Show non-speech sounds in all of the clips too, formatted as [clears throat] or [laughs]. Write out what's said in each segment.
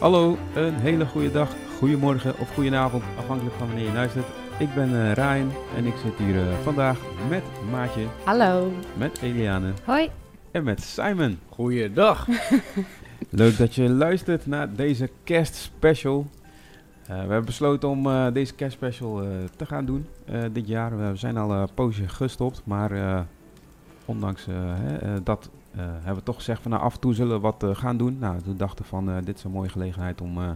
Hallo, een hele goede dag, goedemorgen of goedenavond, afhankelijk van wanneer je luistert. Ik ben eh Ryan en ik zit hier eh, vandaag met Maatje, Hallo. met Eliane Hoi. en met Simon. Goeiedag. [laughs] Leuk dat je luistert naar deze kerstspecial. Eh we hebben besloten om eh, deze kerstspecial eh, te gaan doen eh, dit jaar. We zijn al een poosje gestopt, maar eh, ondanks eh, hè, eh, dat eh, hebben we toch gezegd van nou af en toe zullen we wat eh, gaan doen. Nou, toen dachten we van eh, dit is een mooie gelegenheid om eh,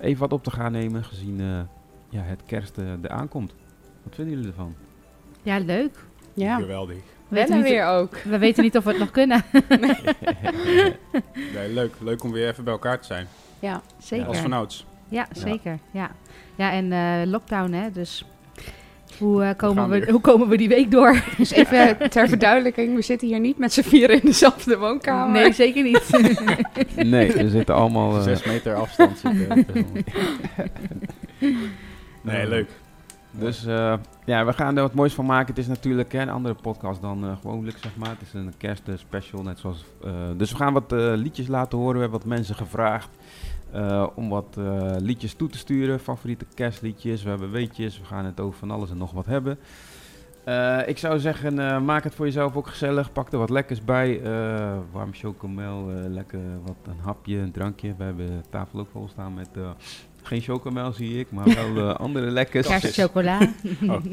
even wat op te gaan nemen, gezien eh, ja, het kerst eh, er aankomt. Wat vinden jullie ervan? Ja, leuk. Ja, Geweldig. We weten, weer ook. [laughs] we weten niet of we het nog kunnen. [laughs] [laughs] Nee, leuk. Leuk om weer even bij elkaar te zijn. Ja, Zeker. Als vanouds. Ja, zeker. Ja, ja en eh, lockdown, hè. Dus hoe, eh, komen we, hoe komen we die week door? dus even ter verduidelijking, we zitten hier niet met z'n vieren in dezelfde woonkamer. Nee, zeker niet. [laughs] nee, we zitten allemaal... eh, Zes meter afstand zitten. [laughs] nee, leuk. Dus eh, ja, we gaan er wat moois van maken. Het is natuurlijk hè, een andere podcast dan eh, gewoonlijk, zeg maar. Het is een kerstspecial, net zoals... eh, dus we gaan wat eh, liedjes laten horen. We hebben wat mensen gevraagd eh, om wat eh, liedjes toe te sturen. Favoriete kerstliedjes. We hebben weetjes. We gaan het over van alles en nog wat hebben. Eh, ik zou zeggen, eh, maak het voor jezelf ook gezellig. Pak er wat lekkers bij. eh, warm chocomel, eh, lekker wat een hapje, een drankje. We hebben de tafel ook vol staan met... eh, geen chocomel zie ik, maar wel eh, [laughs] andere lekkers. Kerstchocola. [laughs] Oh.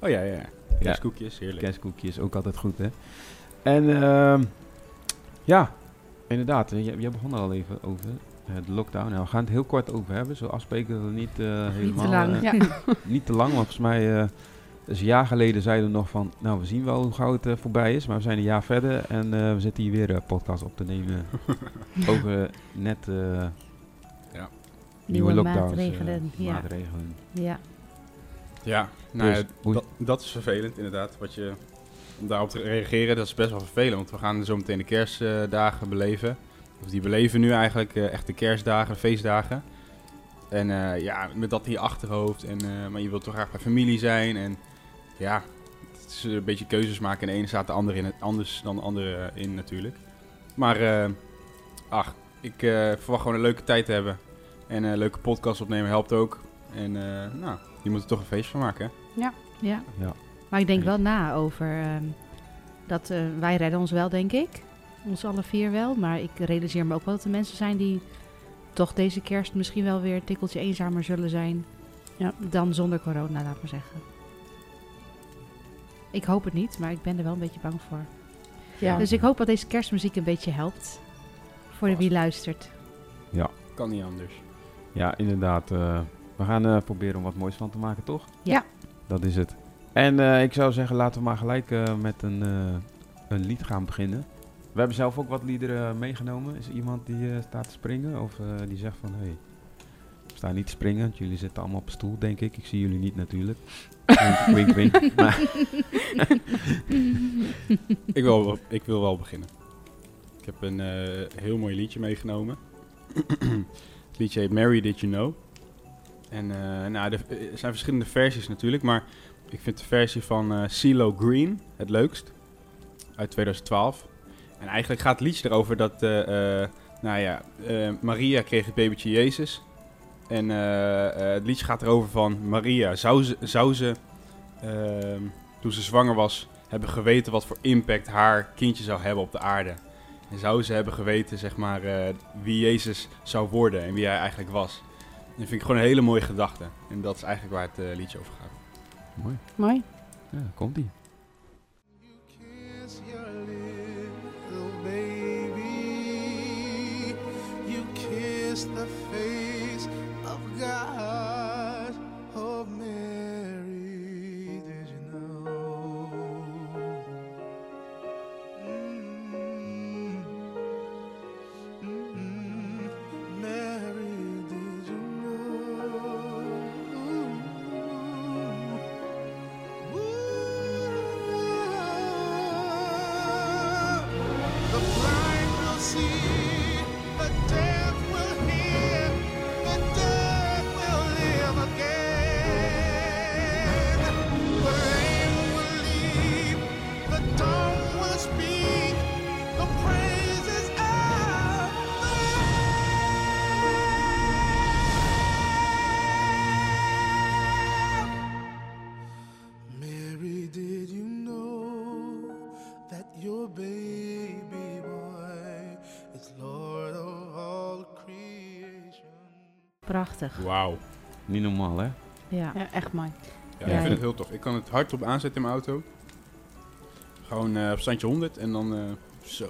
oh ja, ja. ja. Kerstkoekjes, heerlijk. Kerstkoekjes, ook altijd goed, hè? En ehm, ja, inderdaad, jij, jij begon er al even over de lockdown. Nou, we gaan het heel kort over hebben. Zo afspreken dat we niet eh, helemaal... Niet te lang. eh, Ja. [laughs] niet te lang, want volgens mij... eh, dus een jaar geleden zeiden we nog van, nou we zien wel hoe gauw het eh, voorbij is, maar we zijn een jaar verder en eh, we zitten hier weer een podcast op te nemen [laughs] over net eh, nieuwe, Nieuwe lockdowns, maatregelen, ja. maatregelen. Ja. Ja, nou Dus ja, dat is vervelend inderdaad. Wat je, om daarop te reageren, dat is best wel vervelend. Want we gaan zo meteen de kerstdagen beleven. Of die beleven nu eigenlijk eh, echt de kerstdagen, de feestdagen. En eh, ja, met dat in je achterhoofd. En, eh, maar je wilt toch graag bij familie zijn. En ja, het is een beetje keuzes maken. En de ene staat de andere in het, anders dan de andere in natuurlijk. Maar eh, ach, ik eh, verwacht gewoon een leuke tijd te hebben. En een leuke podcast opnemen helpt ook. En eh, nou, je moet er toch een feest van maken. hè? ja. Ja. Maar ik denk wel na over ehm, dat eh, wij redden ons wel, denk ik. Ons alle vier wel. Maar ik realiseer me ook wel dat er mensen zijn die toch deze kerst misschien wel weer een tikkeltje eenzamer zullen zijn. Ja. Dan zonder corona, laat maar zeggen. Ik hoop het niet, maar ik ben er wel een beetje bang voor. Ja. Dus ik hoop dat deze kerstmuziek een beetje helpt. Voor de wie luistert. Kan niet anders. Ja, inderdaad. eh, we gaan eh, proberen om wat moois van te maken, toch? Ja. Dat is het. En eh, ik zou zeggen, laten we maar gelijk eh, met een, eh, een lied gaan beginnen. We hebben zelf ook wat liederen meegenomen. Is er iemand die eh, staat te springen? Of eh, die zegt van, hé, hey, we staan niet te springen. want Jullie zitten allemaal op een stoel, denk ik. Ik zie jullie niet natuurlijk. wink, [laughs] wink, wink. Maar, [laughs] Ik wil, wel- ik wil wel beginnen. Ik heb een eh, heel mooi liedje meegenomen. het liedje heet Mary Did You Know. En eh, nou, er zijn verschillende versies natuurlijk, maar ik vind de versie van eh CeeLo Green het leukst. Uit 2012. En eigenlijk gaat het liedje erover dat, eh, eh, nou ja, eh, Maria kreeg het babytje Jezus. En eh, eh, het liedje gaat erover van Maria. Zou ze, zou ze ehm, toen ze zwanger was, hebben geweten wat voor impact haar kindje zou hebben op de aarde. En zou ze hebben geweten, zeg maar, eh, wie Jezus zou worden en wie hij eigenlijk was. En dat vind ik gewoon een hele mooie gedachte. En dat is eigenlijk waar het liedje over gaat. mooi. Mooi. Ja, komt the face of God. Prachtig. Wauw. Niet normaal, hè? Ja. Ja, echt mooi. Ja, Ja, ik vind het heel tof. Ik kan het hardop aanzetten in mijn auto. Gewoon eh, op standje 100 en dan eh, zo.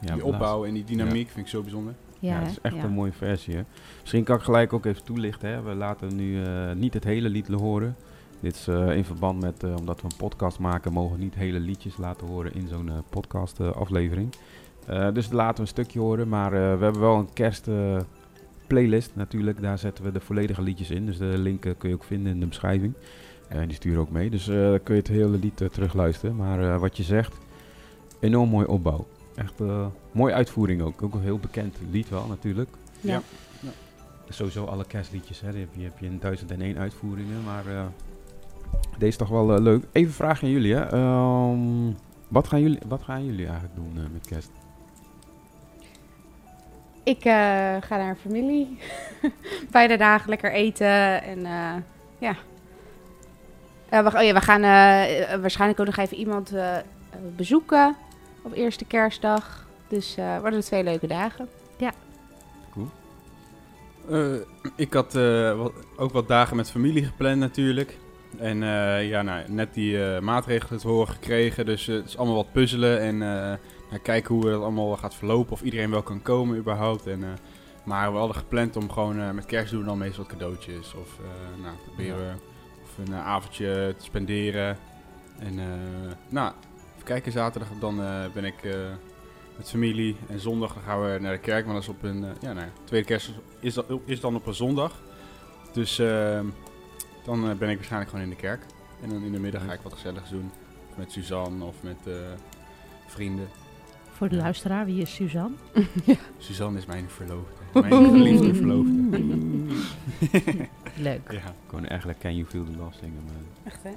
Ja, die opbouw en die dynamiek vind ik zo bijzonder. Ja, Ja, het is echt Ja. een mooie versie. Hè? Misschien kan ik gelijk ook even toelichten. Hè? We laten nu eh, niet het hele lied horen. Dit is eh, in verband met, eh, omdat we een podcast maken, mogen we niet hele liedjes laten horen in zo'n podcast aflevering. Eh, dus laten we een stukje horen. Maar eh, we hebben wel een kerst eh, playlist natuurlijk. Daar zetten we de volledige liedjes in. Dus de link eh, kun je ook vinden in de beschrijving. En die sturen ook mee. Dus eh, dan kun je het hele lied eh, terugluisteren. Maar eh, wat je zegt, enorm mooi opbouw. Echt eh mooie uitvoering ook. Ook een heel bekend lied wel natuurlijk. Ja. Sowieso alle kerstliedjes, hè. Die heb je, heb je in 1001 uitvoeringen. Maar eh, deze is toch wel eh, leuk. Even een vraag aan jullie, hè. Ehm, wat, gaan jullie, wat gaan jullie eigenlijk doen eh, met kerst? Ik eh, ga naar een familie. [laughs] Beide dagen lekker eten. En eh, ja. Eh, we, oh ja, we gaan eh, eh, waarschijnlijk ook nog even iemand bezoeken. Op eerste kerstdag. Dus eh worden het twee leuke dagen. Eh, ik had eh, wat- ook wat dagen met familie gepland natuurlijk. En eh, ja, nou, net die eh, maatregelen te horen gekregen. Dus eh, het is allemaal wat puzzelen en nou, kijken hoe het allemaal gaat verlopen. Of iedereen wel kan komen überhaupt. En, maar we hadden gepland om gewoon met kerst doen dan meestal wat cadeautjes. Of nou, proberen of een avondje te spenderen. En nou, even kijken, zaterdag dan ben ik met familie. En zondag dan gaan we naar de kerk, maar dat is op een, ja, nou ja, tweede kerst is, dat, is dan op een zondag. Dus eh, dan eh, ben ik waarschijnlijk gewoon in de kerk. En dan in de middag ga ik wat gezelligs doen. Met Suzanne of met eh, vrienden. Voor de luisteraar, wie is Suzanne? [laughs] Suzanne is mijn verloofde. [laughs] Mijn geliefde verloofde. [laughs] Leuk. ja. Gewoon eigenlijk Can You Feel the Love zingen. Maar Echt hè?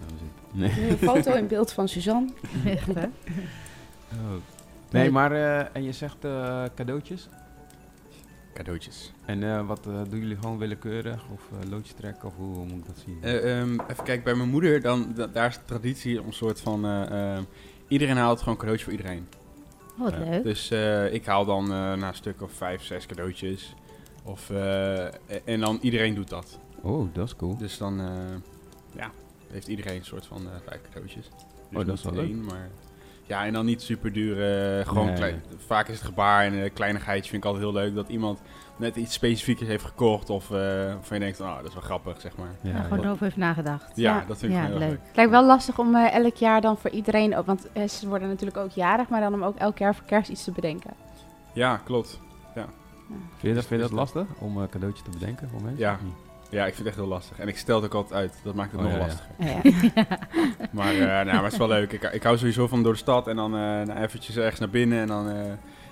Nee. Een foto in beeld van Suzanne. Echt, hè? Oh. Nee, maar eh, en je zegt eh, cadeautjes. Cadeautjes. En eh, wat eh, doen jullie gewoon willekeurig? Of eh, loodjes trekken? Of hoe, hoe moet ik dat zien? Eh, ehm, even kijken, bij mijn moeder, dan, da- daar is de traditie om een soort van... eh, ehm, iedereen haalt gewoon cadeautjes voor iedereen. Oh, wat leuk. Dus eh, ik haal dan eh na een stuk of vijf, zes cadeautjes. Of, en dan iedereen doet dat. oh, dat is cool. Dus dan eh, ja, heeft iedereen een soort van eh, vijf cadeautjes. Dus Oh, dat is niet wel één, maar... Ja, en dan niet super duur. eh, gewoon Nee. klein, vaak is het gebaar en uh, kleinigheidje vind ik altijd heel leuk. Dat iemand net iets specifieks heeft gekocht. Of uh, van je denkt, oh, dat is wel grappig, zeg maar. Ja, gewoon erover heeft nagedacht. Ja, Ja. dat vind ik Ja, heel leuk. leuk. Het lijkt wel lastig om eh, elk jaar dan voor iedereen... ook- Want eh, ze worden natuurlijk ook jarig. Maar dan om ook elk jaar voor kerst iets te bedenken. Ja, klopt. Vind je dat, vind je dat lastig om een cadeautje te bedenken voor mensen? Ja. Ja, ik vind het echt heel lastig. En ik stel het ook altijd uit. Dat maakt het Oh, nog ja, lastiger. Ja, ja. [laughs] Maar, eh, nou, maar het is wel leuk. Ik, ik hou sowieso van door de stad en dan eh, nou, eventjes ergens naar binnen. En dan, eh,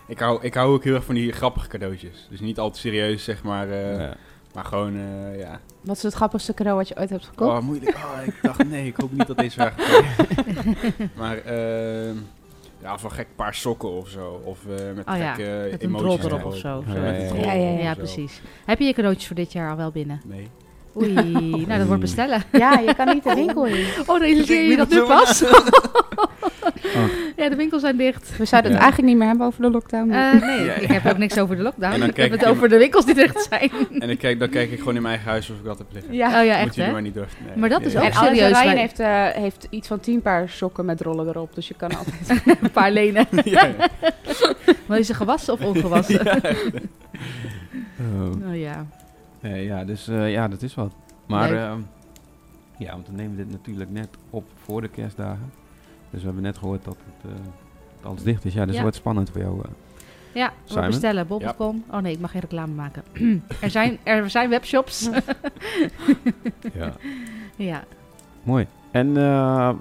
ik, hou, ik hou ook heel erg van die grappige cadeautjes. Dus niet al te serieus, zeg maar. eh, Ja. Maar gewoon, eh, ja. Wat is het grappigste cadeau wat je ooit hebt gekocht? Oh, moeilijk. Oh, ik dacht, nee, ik hoop niet dat deze vraag. [laughs] Maar, eh, ja, van gek paar sokken of zo. Of eh, met Oh ja, gekke met een emojis drol erop of zo. Ja, Zo. ja, een ja. Ja, ja, of Ja, precies. Heb je je cadeautjes voor dit jaar al wel binnen? Nee. Oei, nou dat wordt bestellen. Ja, je kan niet de winkel in. Oh, realiseer je dat nu pas? [laughs] Ja, de winkels zijn dicht. We zouden het Ja. eigenlijk niet meer hebben over de lockdown. maar- Eh, [laughs] nee, Ja, ik ja. heb ook niks over de En lockdown. dan Ik kijk heb het ik- over de winkels die dicht zijn. [laughs] En ik kijk, dan kijk ik gewoon in mijn eigen huis of ik dat heb liggen. ja. Oh ja, Moet echt jullie hè? maar niet durven. Nee. Maar dat is Ja. ook En serieus, Ryan wij- heeft, eh, heeft iets van tien paar sokken met rollen erop. Dus je kan [laughs] altijd... Een paar lenen. ja, ja. Wil je ze gewassen of ongewassen? Ja. Oh. Oh ja. Eh, ja, dus eh, ja, dat is wat. Maar ehm, ja, want we nemen dit natuurlijk net op voor de kerstdagen. Dus we hebben net gehoord dat het eh, dat alles dicht is. Ja, dus Ja. het wordt spannend voor jou. eh. Ja, we bestellen. Bol.com. Oh nee, ik mag geen reclame maken. [clears throat] er, zijn, er zijn webshops. ja. [laughs] ja, Mooi. En eh,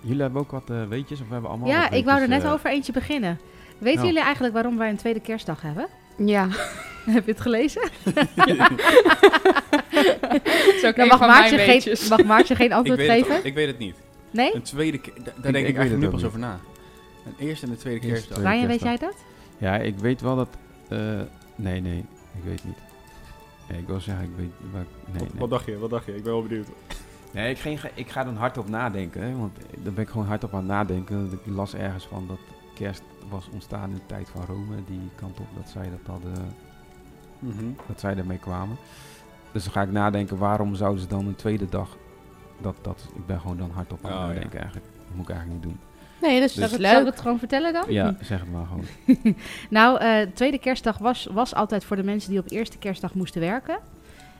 jullie hebben ook wat weetjes? Of we hebben allemaal ja ik wou er net over eentje beginnen. Weten Nou. jullie eigenlijk waarom wij een tweede kerstdag hebben? Ja. [laughs] Heb je het gelezen? [laughs] Zo Dan mag Maartje, geen, mag Maartje geen ik, antwoord weet geven? het, ik weet het niet. Nee? Een tweede keer, da- daar Ik- denk ik eigenlijk nu pas over na. Een eerste en de tweede tweede. Ryan, weet jij dat? Ja, ik weet wel dat... eh, nee, nee, ik weet niet. Nee, ik wil zeggen, ik weet... Waar, nee, Wat, nee. wat dacht je? Wat dacht je? Ik ben wel benieuwd. Nee, ik, ging, ik ga dan hardop nadenken. Hè, want dan ben ik gewoon hardop aan het nadenken. Ik las ergens van dat kerst was ontstaan in de tijd van Rome. Die kant op dat zij dat hadden Mhm. dat zij ermee kwamen. Dus dan ga ik nadenken, waarom zouden ze dan een tweede dag... Dat, dat, ik ben gewoon dan hardop aan het Oh, ja. nadenken eigenlijk. Dat moet ik eigenlijk niet doen. Nee, dus, Zal dat ik is het- zal ik leuk. het gewoon vertellen dan? Ja, zeg het maar gewoon. [laughs] Nou, eh, tweede kerstdag was, was altijd voor de mensen die op eerste kerstdag moesten werken.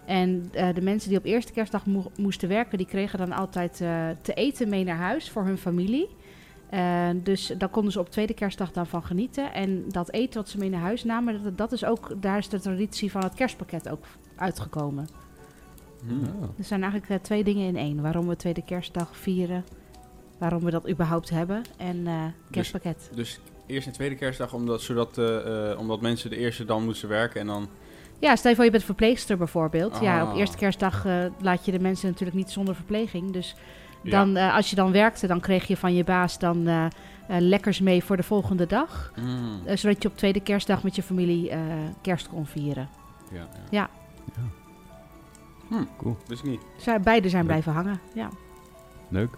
En eh, de mensen die op eerste kerstdag mo- moesten werken, die kregen dan altijd eh, te eten mee naar huis voor hun familie. Dus daar konden ze op tweede kerstdag dan van genieten. En dat eten wat ze mee naar huis namen, dat, dat is ook, daar is de traditie van het kerstpakket ook uitgekomen. Oh. Er zijn eigenlijk eh, twee dingen in één. Waarom we tweede kerstdag vieren, waarom we dat überhaupt hebben en eh, kerstpakket. Dus eerst en tweede kerstdag, omdat, zodat, eh, eh, omdat mensen de eerste dan moesten werken en dan... Ja, stel je voor je bent verpleegster bijvoorbeeld. Ja, op Ah. eerste kerstdag eh, laat je de mensen natuurlijk niet zonder verpleging. Dus Ja. dan, eh, als je dan werkte, dan kreeg je van je baas dan lekkers mee voor de volgende dag. Mm. Eh, zodat je op tweede kerstdag met je familie eh, kerst kon vieren. Ja, ja. Ja. Ja. Hm. Cool. Niet. Zij, beide zijn Leuk. blijven hangen. Ja. Leuk.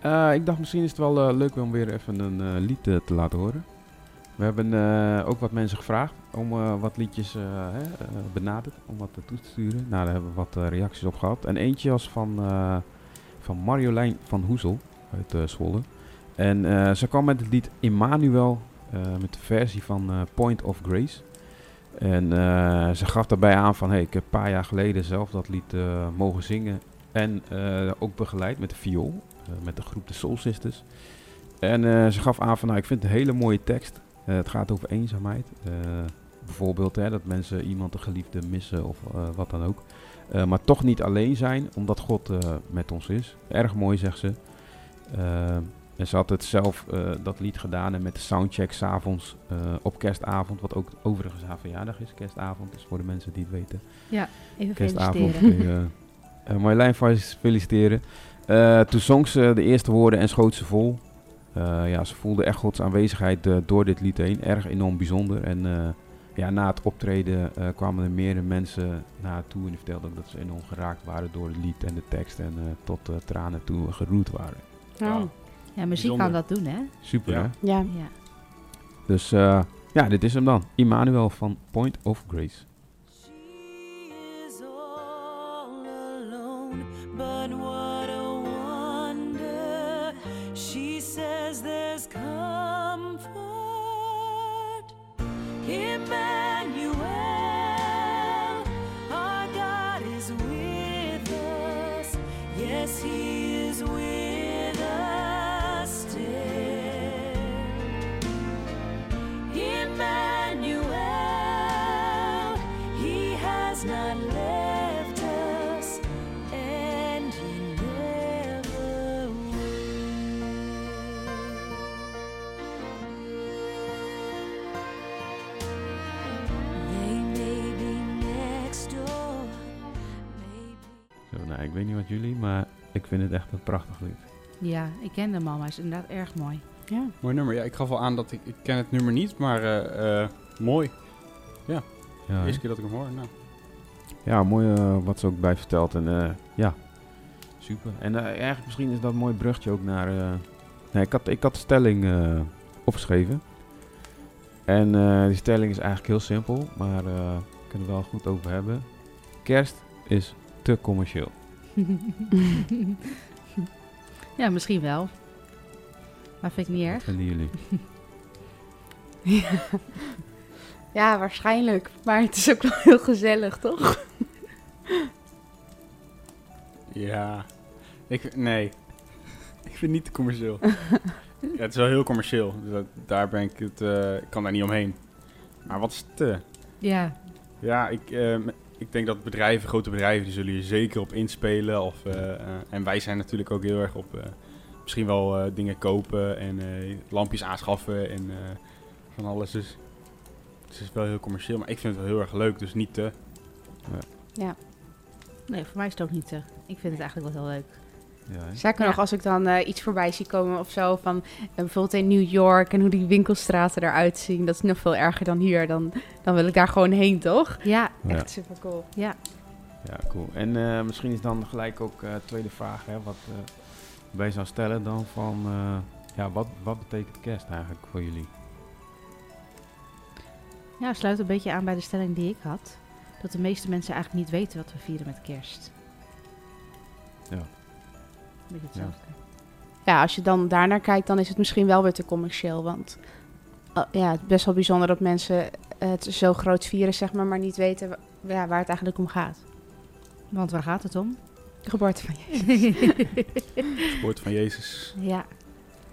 Eh, ik dacht misschien is het wel eh, leuk om weer even een eh, lied te laten horen. We hebben eh, ook wat mensen gevraagd om eh, wat liedjes eh, hè, eh, benaderd, om wat toe te sturen. Nou, daar hebben we wat eh, reacties op gehad. En eentje was van, eh, van Marjolein van Hoezel uit eh Zwolle. En eh, ze kwam met het lied Emmanuel, eh, met de versie van eh, Point of Grace. En eh, ze gaf daarbij aan van, hey, ik heb een paar jaar geleden zelf dat lied eh, mogen zingen en eh, ook begeleid met de viool, met de groep de Soul Sisters. En ze gaf aan van, nou, ik vind het een hele mooie tekst. Het gaat over eenzaamheid. Bijvoorbeeld hè, dat mensen iemand een geliefde missen of wat dan ook. Maar toch niet alleen zijn, omdat God met ons is. Erg mooi, zegt ze. En ze had het zelf, eh, dat lied gedaan en met de soundcheck s'avonds eh op kerstavond, wat ook overigens haar verjaardag is. Kerstavond is voor de mensen die het weten Even kerstavond. feliciteren. je, eh, Marjolein feliciteren. Eh, toen zong ze de eerste woorden en schoot ze vol. Eh, ja, ze voelde echt Gods aanwezigheid door dit lied heen. Erg enorm bijzonder. En eh, ja, na het optreden eh, kwamen er meerdere mensen naar haar toe. En die vertelden ook dat ze enorm geraakt waren door het lied en de tekst. En eh, tot tranen toe geroerd waren. Oh. Ja, muziek Bijzonder. kan dat doen, hè? Super Ja. hè? Ja. Ja. Dus eh, ja, dit is hem dan. Immanuel van Point of Grace. She is all alone, weet niet wat jullie, maar ik vind het echt een prachtig lied. ja, ik ken hem al, maar hij is inderdaad erg mooi. Ja. Mooi nummer. Ja, ik gaf al aan dat ik, ik ken het nummer niet, maar eh, eh, mooi. Ja, De hè? eerste keer dat ik hem hoor. Nou. Ja, mooi eh, wat ze ook bij vertelt. En eh, ja, super. En eh, eigenlijk misschien is dat een mooi brugje ook naar... eh, nee, ik, had, ik had de stelling eh, opgeschreven. En eh, die stelling is eigenlijk heel simpel, maar eh, we kunnen er wel goed over hebben. Kerst is te commercieel. [laughs] ja, misschien wel. Maar vind ik niet Wat erg. vinden jullie? [laughs] ja, waarschijnlijk. Maar het is ook wel heel gezellig, toch? [laughs] Ja. Ik, nee. ik vind het niet te commercieel. ja, het is wel heel commercieel. Dat, daar ben ik het... eh, ik kan daar niet omheen. Maar wat is te? Ja, Ja, ik, eh, ik denk dat bedrijven, grote bedrijven, die zullen hier zeker op inspelen. Of, eh, eh, en wij zijn natuurlijk ook heel erg op eh, misschien wel eh, dingen kopen en eh, lampjes aanschaffen en eh, van alles. Dus het is wel heel commercieel, maar ik vind het wel heel erg leuk, dus niet te. Ja. nee, voor mij is het ook niet te. Ik vind het eigenlijk wel heel leuk. Ja? Zeker Ja. nog als ik dan eh, iets voorbij zie komen of zo van eh, bijvoorbeeld in New York en hoe die winkelstraten eruit zien. Dat is nog veel erger dan hier. Dan, dan wil ik daar gewoon heen, toch? Ja, Ja. Echt super cool. ja. Ja, cool. En eh, misschien is dan gelijk ook eh tweede vraag, hè, wat eh wij zou stellen dan van, eh, ja, wat, wat betekent kerst eigenlijk voor jullie? Ja, sluit een beetje aan bij de stelling die ik had. Dat de meeste mensen eigenlijk niet weten wat we vieren met kerst. Ja. Beetje hetzelfde. Ja, als je dan daarnaar kijkt, dan is het misschien wel weer te commercieel. Want eh, ja, het is best wel bijzonder dat mensen het zo groot vieren, zeg maar, maar niet weten ja, waar het eigenlijk om gaat. Want waar gaat het om? De geboorte van je. Het woord van Jezus, ja,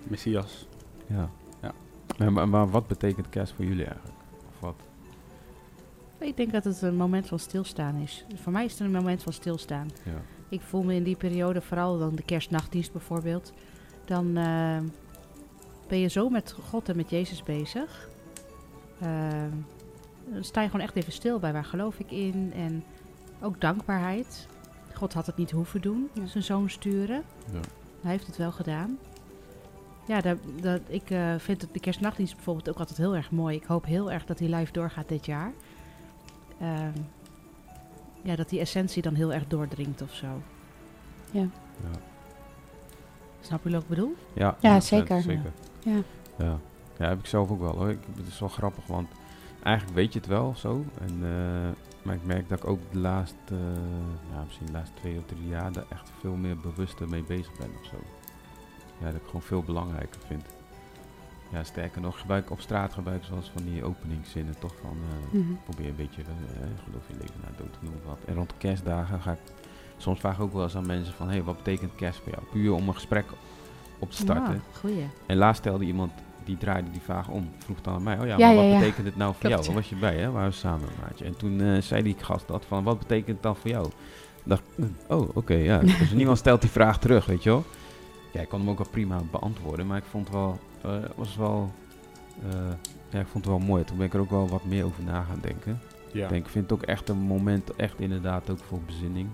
Messias. Ja. Ja. Maar, maar, maar wat betekent kerst voor jullie eigenlijk? Of wat? ik denk dat het een moment van stilstaan is. Voor mij is het een moment van stilstaan. Ja. Ik voel me in die periode, vooral dan de kerstnachtdienst bijvoorbeeld, dan eh, ben je zo met God en met Jezus bezig. Eh, dan sta je gewoon echt even stil bij waar geloof ik in en ook dankbaarheid. God had het niet hoeven doen, Ja. zijn zoon sturen. Ja. Hij heeft het wel gedaan. Ja, dat, dat, ik eh, vind het, de kerstnachtdienst bijvoorbeeld ook altijd heel erg mooi. Ik hoop heel erg dat die live doorgaat dit jaar. Ja, dat die essentie dan heel erg doordringt of zo. Ja. Snap je wat ik bedoel? Ja, Ja, zeker. zeker. Ja. Ja. ja, heb ik zelf ook wel hoor. Ik, het is wel grappig, want eigenlijk weet je het wel zo. En, eh, maar ik merk dat ik ook de laatste, eh, ja, misschien de laatste twee of drie jaar daar echt veel meer bewuster mee bezig ben of zo. Ja, dat ik gewoon veel belangrijker vind. Ja, sterker nog, gebruik op straat gebruik ik zoals van die openingszinnen toch van eh, Mhm. probeer een beetje eh, geloof je leven naar dood te noemen wat. En rond kerstdagen ga ik soms vraag ik ook wel eens aan mensen van hey, wat betekent kerst voor jou? Puur om een gesprek op te starten. Ja, goeie. En laatst stelde iemand, die draaide die vraag om, vroeg dan aan mij, oh ja, Ja, maar wat ja. betekent het nou voor Klopt, jou? Waar was je bij, hè? Waren we samen, maatje? En toen zei die gast dat van, wat betekent het dan voor jou? dacht ik, oh, oké, ja. [laughs] Dus niemand stelt die vraag terug, weet je wel? Ja, ik kon hem ook wel prima beantwoorden, maar ik vond het wel, was wel, eh, ja, ik vond het wel mooi. Toen ben ik er ook wel wat meer over na gaan denken. Ja. Ik denk, ik vind het ook echt een moment, echt inderdaad ook voor bezinning.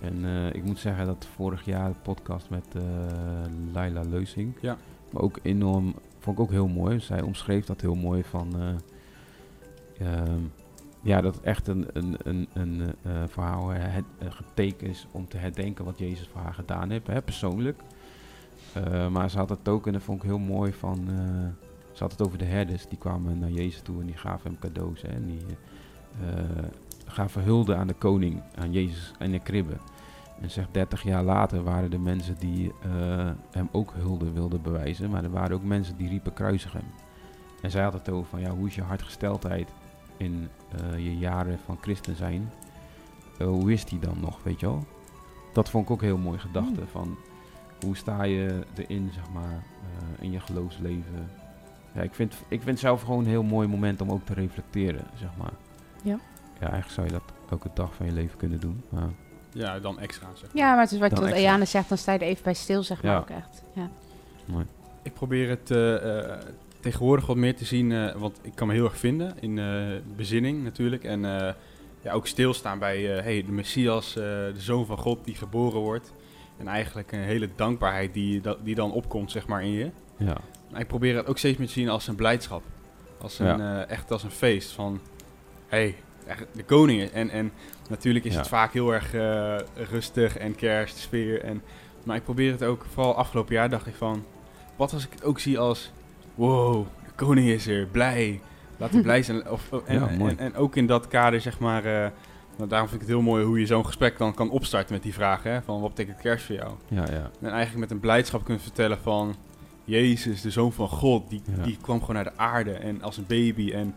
En eh, ik moet zeggen dat vorig jaar de podcast met eh Laila Leusing, Ja. maar ook enorm, vond ik ook heel mooi. Zij omschreef dat heel mooi van, eh, ehm, ja, dat het echt een, een, een, een eh, verhaal, het, een geteken is om te herdenken wat Jezus voor haar gedaan heeft, hè, persoonlijk. Eh, maar ze had het ook, en dat vond ik heel mooi, van, eh, ze had het over de herders, die kwamen naar Jezus toe en die gaven hem cadeaus. Hè, en die eh, gaven hulde aan de koning, aan Jezus en de kribbe. En zegt 30 jaar later waren er mensen die hem ook hulde wilden bewijzen, maar er waren ook mensen die riepen kruisig hem. En zij had het over van ja, hoe is je hartgesteldheid in je jaren van christen zijn? Hoe is die dan nog, weet je wel? Dat vond ik ook heel mooi gedachte van hoe sta je erin, zeg maar, eh, in je geloofsleven. Ja, ik vind, ik vind zelf gewoon een heel mooi moment om ook te reflecteren, zeg maar. Ja. Ja, eigenlijk zou je dat elke dag van je leven kunnen doen. Maar Ja, dan extra zeg. Ja, maar het is wat, Dan wat zegt, dan sta je er even bij stil, zeg maar Ja. ook echt. Ja. mooi. Ik probeer het eh, eh, tegenwoordig wat meer te zien, eh, want ik kan me heel erg vinden in eh, bezinning natuurlijk. En eh, ja, ook stilstaan bij eh, hey, de Messias, eh, de Zoon van God die geboren wordt. En eigenlijk een hele dankbaarheid die, die dan opkomt zeg maar, in je. Ja, Maar ik probeer het ook steeds meer te zien als een blijdschap. Als een, eh, echt als een feest van, hey, echt de koningen. En, en natuurlijk is Ja. het vaak heel erg eh, rustig en kerstsfeer. En, maar ik probeer het ook, vooral afgelopen jaar dacht ik van, wat als ik het ook zie als, wow, de koning is er, blij. Laten we [laughs] blij zijn. Of, en, Ja, mooi. en, en ook in dat kader, zeg maar, eh, nou, daarom vind ik het heel mooi hoe je zo'n gesprek dan kan opstarten met die vraag, hè, van wat betekent kerst voor jou? ja, ja. En eigenlijk met een blijdschap kunnen vertellen van... Jezus, de Zoon van God, die, Ja. die kwam gewoon naar de aarde en als een baby. En,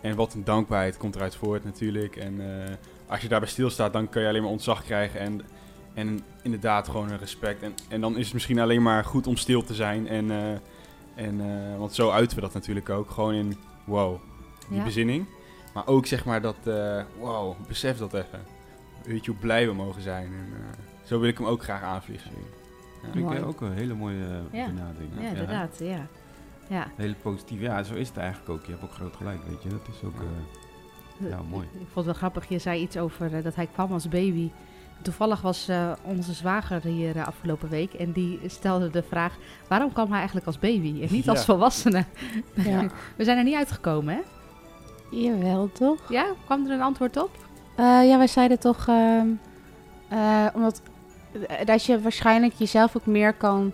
en wat een dankbaarheid komt eruit voort natuurlijk. En eh, als je daarbij stilstaat, dan kan je alleen maar ontzag krijgen. En, en inderdaad gewoon een respect. En, en dan is het misschien alleen maar goed om stil te zijn. En, eh, en, eh, want zo uiten we dat natuurlijk ook. Gewoon in, wow, die Ja. bezinning. Maar ook zeg maar dat, eh, wow, besef dat even. Weet je hoe blij we mogen zijn. En, eh, zo wil ik hem ook graag aanvliegen. Ja. Vind ik ook een hele mooie eh, Ja. benadering. Ja, inderdaad. Ja. ja. Hele positief. Ja, zo is het eigenlijk ook. Je hebt ook groot gelijk, weet je. Dat is ook... eh, Ja, mooi. Ik, ik vond het wel grappig. Je zei iets over dat hij kwam als baby. Toevallig was eh, onze zwager hier eh, afgelopen week. En die stelde de vraag: waarom kwam hij eigenlijk als baby en niet als [laughs] volwassene? Ja. [laughs] We zijn er niet uitgekomen, hè? Jawel, toch? Ja, kwam er een antwoord op? Eh, ja, wij zeiden toch, ehm, eh, omdat eh, dat je waarschijnlijk jezelf ook meer kan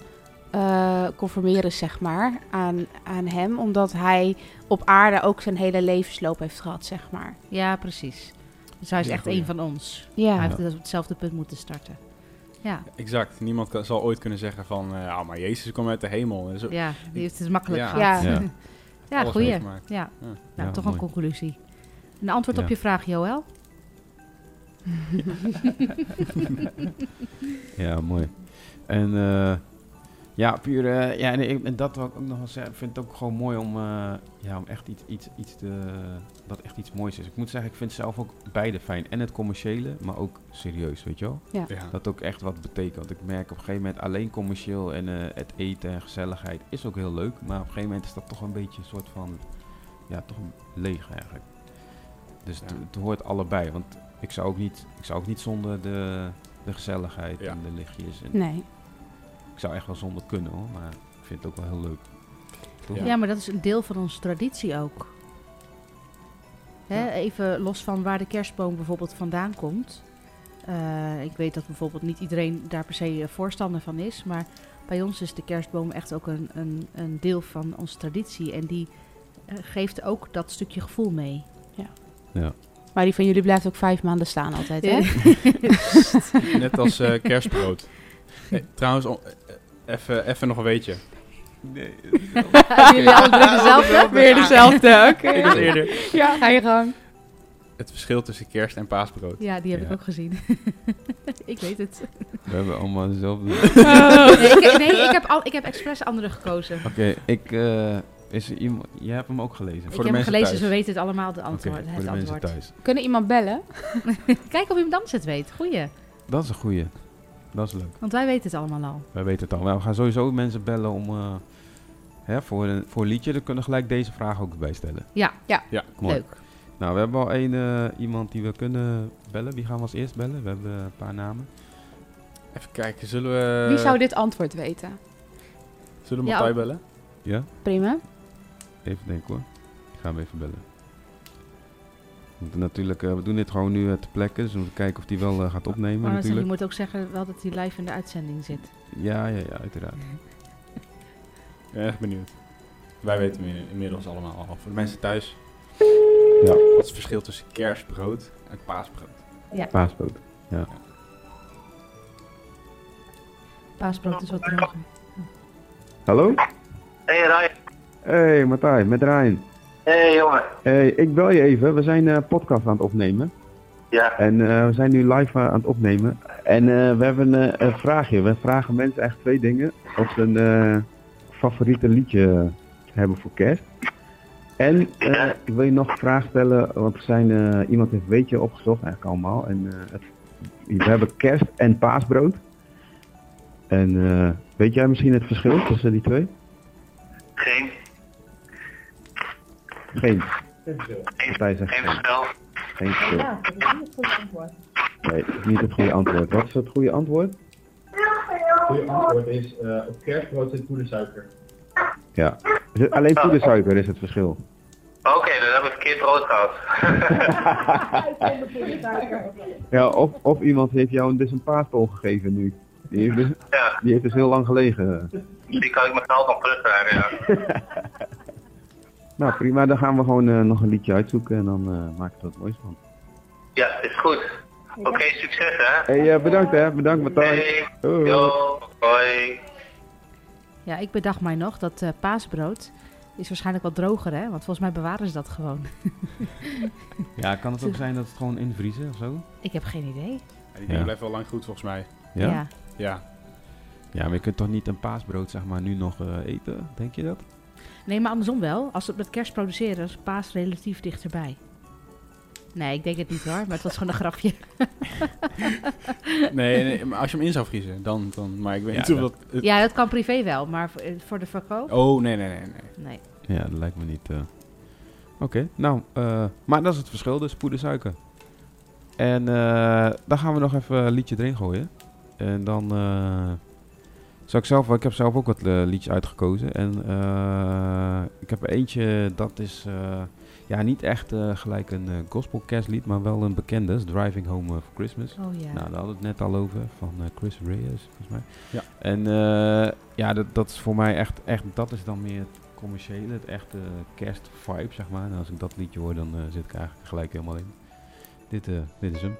eh, conformeren, zeg maar, aan, aan hem. Omdat hij op aarde ook zijn hele levensloop heeft gehad, zeg maar. Ja, precies. Dus hij is echt een van ons. Ja, Hij heeft dus op hetzelfde punt moeten starten. Ja, Exact. Niemand kan- zal ooit kunnen zeggen van, eh, ah, maar Jezus kwam uit de hemel. En zo, ja die heeft het makkelijk Ja. gehad. ja. [laughs] Ja, goeie. Ja. Ja. Nou, Ja, toch mooi. een conclusie. Een antwoord op je vraag, Joël? [laughs] Ja, mooi. En eh, ja, puur, eh, ja, en, dat wil ik ook nog wel zeggen. Ik vind het ook gewoon mooi om, eh, ja, om echt iets, iets, iets te, dat echt iets moois is. Ik moet zeggen, ik vind zelf ook beide fijn. En het commerciële, maar ook serieus, weet je wel? Ja. Dat ook echt wat betekent. Want ik merk op een gegeven moment alleen commercieel en eh, het eten en gezelligheid is ook heel leuk. Maar op een gegeven moment is dat toch een beetje een soort van, ja, toch een leeg eigenlijk. Dus het, hoort allebei. Want ik zou ook niet, ik zou ook niet zonder de, de gezelligheid Ja. en de lichtjes. En Nee. Ik zou echt wel zonder kunnen hoor, maar ik vind het ook wel heel leuk. Ja. maar dat is een deel van onze traditie ook. Hè, even los van waar de kerstboom bijvoorbeeld vandaan komt. Eh, ik weet dat bijvoorbeeld niet iedereen daar per se eh, voorstander van is. Maar bij ons is de kerstboom echt ook een, een, een deel van onze traditie. En die eh, geeft ook dat stukje gevoel mee. Maar die van jullie blijft ook vijf maanden staan altijd, hè? [laughs] [laughs] Net als eh, kerstbrood. Hey, trouwens, even nog een weetje. Nee. [laughs] Jullie alle drie dezelfde? Weer dezelfde, oké. Ik was eerder. Ja, ga je gang. Het verschil tussen kerst en paasbrood. Ja, die heb Ja. ik ook gezien. [laughs] ik weet het. We hebben allemaal dezelfde. Nee, ik, nee, ik, heb al, ik heb expres andere gekozen. Oké, ik. eh, is er iemand. Jij hebt hem ook gelezen. ik de heb hem mensen gelezen, thuis. ze weten het allemaal de antwoord. voor het antwoord. thuis. Kunnen iemand bellen? [laughs] Kijk of iemand anders het weet. Goeie. Dat is een goeie. Dat is leuk. Want wij weten het allemaal al. Wij weten het al. Maar we gaan sowieso mensen bellen om. eh, hè, voor, een, voor een liedje. Dan kunnen we gelijk deze vraag ook bij stellen. Ja, Mooi. leuk. Nou, we hebben al één eh, iemand die we kunnen bellen. Wie gaan we als eerst bellen? We hebben een paar namen. Even kijken, zullen we... Wie zou dit antwoord weten? Zullen we Ja, Matthij bellen? Ja? Prima. Even denken hoor. Ik ga hem even bellen. Natuurlijk, eh, we doen dit gewoon nu eh, ter plekke, dus we moeten kijken of hij wel eh, gaat opnemen Maar zeg, je natuurlijk. moet ook zeggen wel dat hij live in de uitzending zit. Ja, ja, ja, uiteraard. [laughs] Ben echt benieuwd. Wij weten inmiddels allemaal al. Voor de mensen thuis. Ja. Wat is het verschil tussen kerstbrood en paasbrood? Paasboot. Paasbrood is wat droger. Hallo? Hey Ryan. Hey Matthijs, met Ryan. Hey jongen. Hey, ik bel je even. We zijn een podcast aan het opnemen. Ja, En eh, we zijn nu live eh, aan het opnemen. En eh, we hebben eh, een vraagje. We vragen mensen echt twee dingen. Of ze een eh, favoriete liedje hebben voor kerst. En eh, ik wil je nog een vraag stellen. Want er zijn, eh, iemand heeft weetje opgezocht, eigenlijk allemaal. En eh, het, we hebben kerst en paasbrood. En eh, weet jij misschien het verschil tussen die twee? geen, Geen. geen, zegt geen geen. verschil. Geen verschil. Nee, dat is niet het goede antwoord. Wat is het goede antwoord? Het goede antwoord is, eh, op kerstbrood zit poedersuiker. Ja. Is het Alleen poedersuiker is het verschil. Oké, dan hebben we verkeerd brood gehad. [laughs] Ja, of, of iemand heeft jou dus een gegeven nu. Die heeft, dus, ja, die heeft dus heel lang gelegen. die kan ik mijn geld nog terugkrijgen, ja. [laughs] Nou prima, dan gaan we gewoon eh, nog een liedje uitzoeken en dan eh maken we er wat moois van. Ja, is goed. Oké, succes hè. Hey, eh, bedankt hè, bedankt Matthijs. Hey, Hoi. yo, hoi. Ja, ik bedacht mij nog dat eh, paasbrood is waarschijnlijk wat droger, hè? Want volgens mij bewaren ze dat gewoon. [laughs] Ja, kan het ook zijn dat het gewoon invriezen of zo? Ik heb geen idee. Ja, die Ja. dingen blijven wel lang goed volgens mij. Ja? ja. Ja. Ja, maar je kunt toch niet een paasbrood zeg maar nu nog eh, eten, denk je dat? Nee, maar andersom wel. Als ze het met kerst produceren, is paas relatief dichterbij. Nee, ik denk het niet hoor, maar het was gewoon een grapje. [laughs] Nee, nee, maar als je hem in zou vriezen, dan... dan maar ik weet Ja, niet of dat- het- Ja, dat kan privé wel, maar voor, eh, voor de verkoop? Oh, nee, nee, nee, nee. Nee. Ja, dat lijkt me niet. eh. Oké, nou, eh, maar dat is het verschil, dus poedersuiker. En eh, dan gaan we nog even een liedje erin gooien. En dan eh zou ik zelf, ik heb zelf ook wat eh, liedjes uitgekozen. En eh, ik heb er eentje, dat is, eh, Ja, niet echt eh, gelijk een eh, gospel kerstlied, maar wel een bekende. is Driving Home for Christmas. Oh ja. Nou, daar hadden we het net al over, van eh, Chris Reyes, volgens mij. Ja. En eh, ja, dat, dat is voor mij echt, echt, dat is dan meer het commerciële, het echte kerstvibe, zeg maar. En als ik dat liedje hoor, dan eh, zit ik eigenlijk gelijk helemaal in. Dit, eh, dit is hem.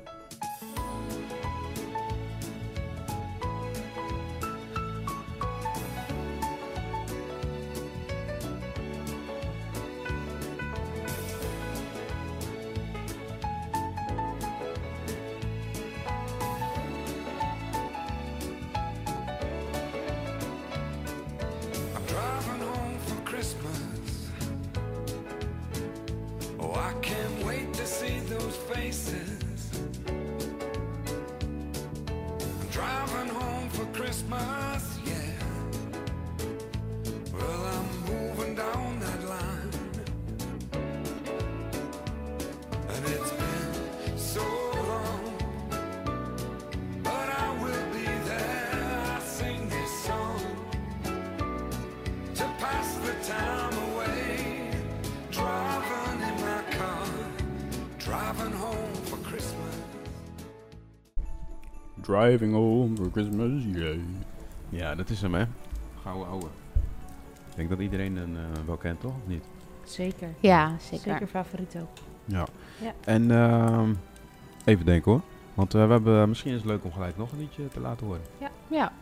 Ja, dat is hem, hè. Gouden ouwe. Ik denk dat iedereen hem eh, wel kent, toch? Of niet? Zeker. Ja, zeker. Zeker favoriet ook. Ja. Ja. En ehm, even denken hoor. Want eh, we hebben, misschien is het leuk om gelijk nog een liedje te laten horen. Ja.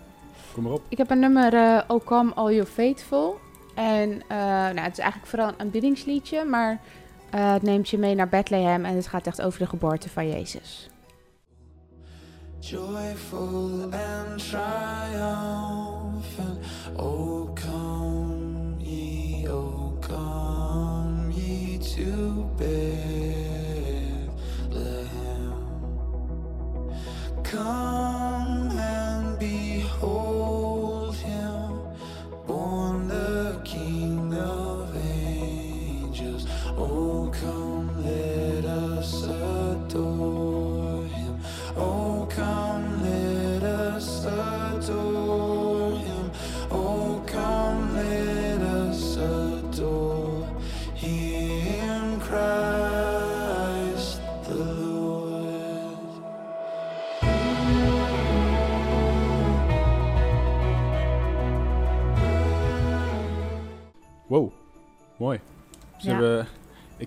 Kom maar op. Ik heb een nummer, eh O Come All You Faithful. En eh, nou, het is eigenlijk vooral een aanbiddingsliedje, maar eh, het neemt je mee naar Bethlehem en het gaat echt over de geboorte van Jezus. Joyful and triumphant. Oh, come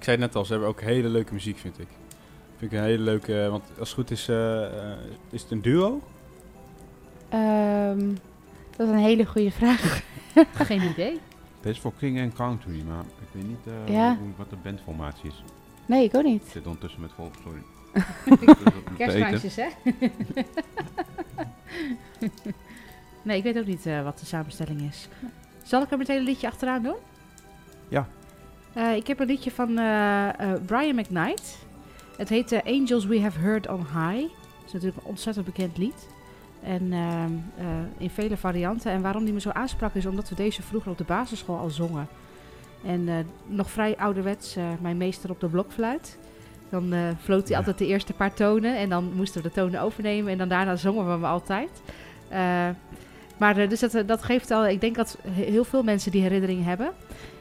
zei het net al, ze hebben ook hele leuke muziek, vind ik. Vind ik een hele leuke, want als het goed is, eh, eh, is het een duo? Ehm, dat is een hele goede vraag. [laughs] Geen idee. Dit is voor King and Country, maar ik weet niet eh, Ja. hoe, wat de bandformatie is. Nee, ik ook niet. Ik zit ondertussen met vol, sorry. [laughs] Kerstkraantjes, hè? [laughs] nee, ik weet ook niet eh, wat de samenstelling is. Zal ik er meteen een liedje achteraan doen? Ja. Eh, ik heb een liedje van eh, eh, Brian McKnight. Het heet Angels We Have Heard on High. Dat is natuurlijk een ontzettend bekend lied. En ehm, eh, in vele varianten. En waarom die me zo aansprak is omdat we deze vroeger op de basisschool al zongen. En nog vrij ouderwets, mijn meester op de blokfluit. Dan eh, floot hij altijd de eerste paar tonen en dan moesten we de tonen overnemen en dan daarna zongen we hem altijd. Maar dus dat, dat geeft al, ik denk dat he- heel veel mensen die herinnering hebben.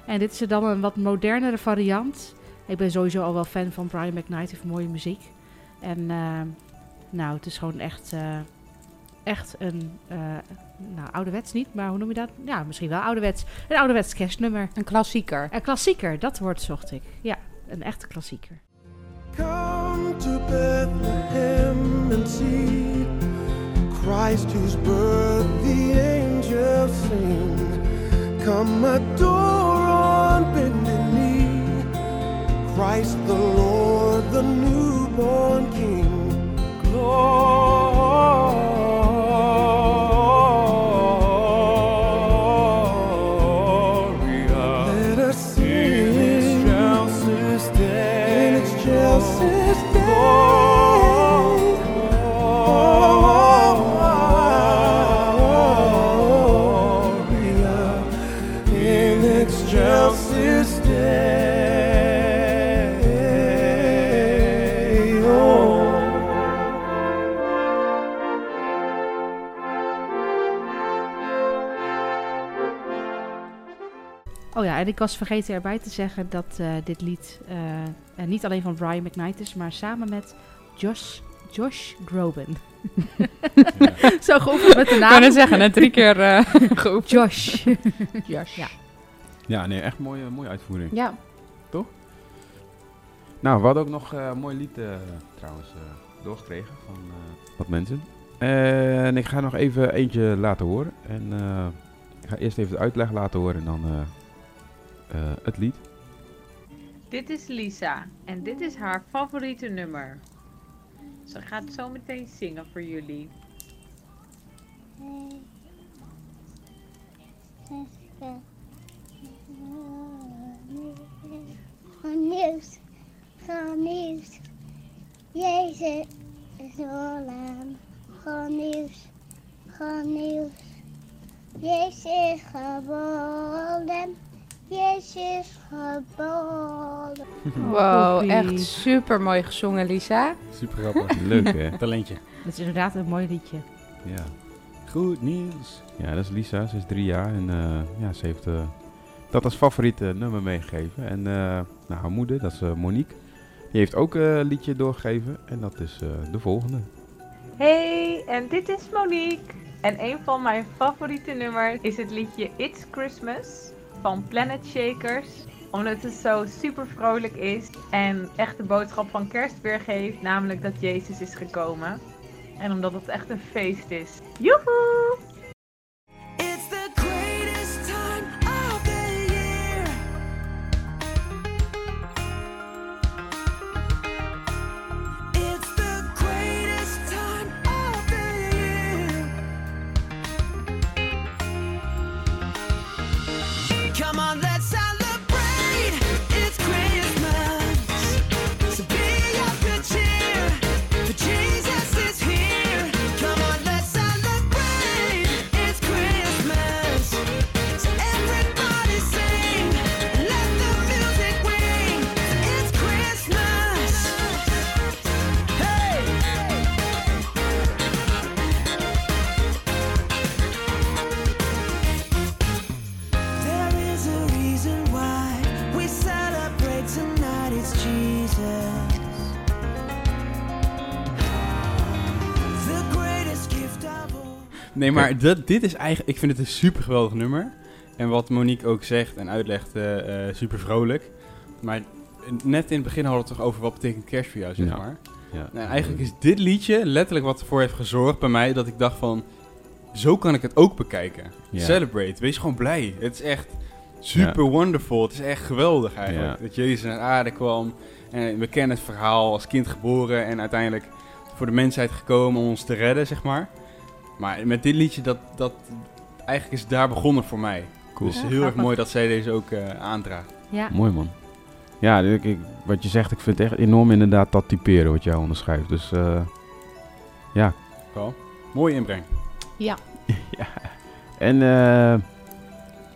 En dit is er dan een wat modernere variant. Ik ben sowieso al wel fan van Brian McKnight, hij heeft mooie muziek. En eh, nou, het is gewoon echt, eh, echt een, eh, nou ouderwets niet, maar hoe noem je dat? Ja, misschien wel ouderwets. Een ouderwets kerstnummer. Een klassieker. Een klassieker, dat woord zocht ik. Ja, een echte klassieker. Come to Bethlehem and see Christ whose birth the angels sing. Come adore ik was vergeten erbij te zeggen dat eh, dit lied eh, eh, niet alleen van Brian McKnight is, maar samen met Josh, Josh Groban. [laughs] Zo geoefend met de Ik naam. kan het zeggen, net drie keer eh [laughs] geoefend. Josh. [laughs] Josh. Ja. Ja, nee, echt mooie, mooie uitvoering. Ja. Nou, we hadden ook nog eh, een mooi lied eh, trouwens eh, doorgekregen van eh, wat mensen. En ik ga nog even eentje laten horen. En eh, ik ga eerst even de uitleg laten horen en dan het lied. Dit is Lisa en dit is haar favoriete nummer. Ze gaat zo meteen zingen voor jullie. Goed nieuws, goed nieuws. Jezus is Olam. Goed nieuws, goed nieuws. Jezus is geboren. Jezus is geboren. [laughs] Wow, echt super mooi gezongen, Lisa. Super grappig. Leuk hè? [laughs] Talentje. Dat is inderdaad een mooi liedje. Ja. Goed nieuws. ja, dat is Lisa. Ze is drie jaar en eh, ja, ze heeft eh, dat als favoriete nummer meegegeven. En eh, nou, haar moeder, dat is Monique, die heeft ook eh, een liedje doorgegeven. En dat is eh, de volgende. Hey, en dit is Monique. En een van mijn favoriete nummers is het liedje It's Christmas van Planet Shakers. Omdat het zo super vrolijk is en echt de boodschap van kerst weergeeft, namelijk dat Jezus is gekomen. En omdat het echt een feest is. Joehoe! Nee, maar dat, dit is eigenlijk... Ik vind het een super geweldig nummer. En wat Monique ook zegt en uitlegt, eh, eh, super vrolijk. Maar net in het begin hadden we het toch over wat betekent kerst voor jou, zeg Ja. maar. Ja. Nou, eigenlijk is dit liedje letterlijk wat ervoor heeft gezorgd bij mij dat ik dacht van... Zo kan ik het ook bekijken. Ja. Celebrate. Wees gewoon blij. Het is echt super wonderful. Het is echt geweldig eigenlijk. Dat Jezus naar aarde kwam. En we kennen het verhaal als kind geboren en uiteindelijk voor de mensheid gekomen om ons te redden, zeg maar. Maar met dit liedje, dat, dat, eigenlijk is het daar begonnen voor mij. Cool. Dus Ja, heel erg mooi dat zij deze ook eh, aandraagt. Ja. Mooi man. Ja, ik, ik- wat je zegt, ik vind het echt enorm inderdaad dat typeren wat jij onderschrijft. Dus eh, ja. Wel. Mooie inbreng. Ja. [laughs] ja. En eh,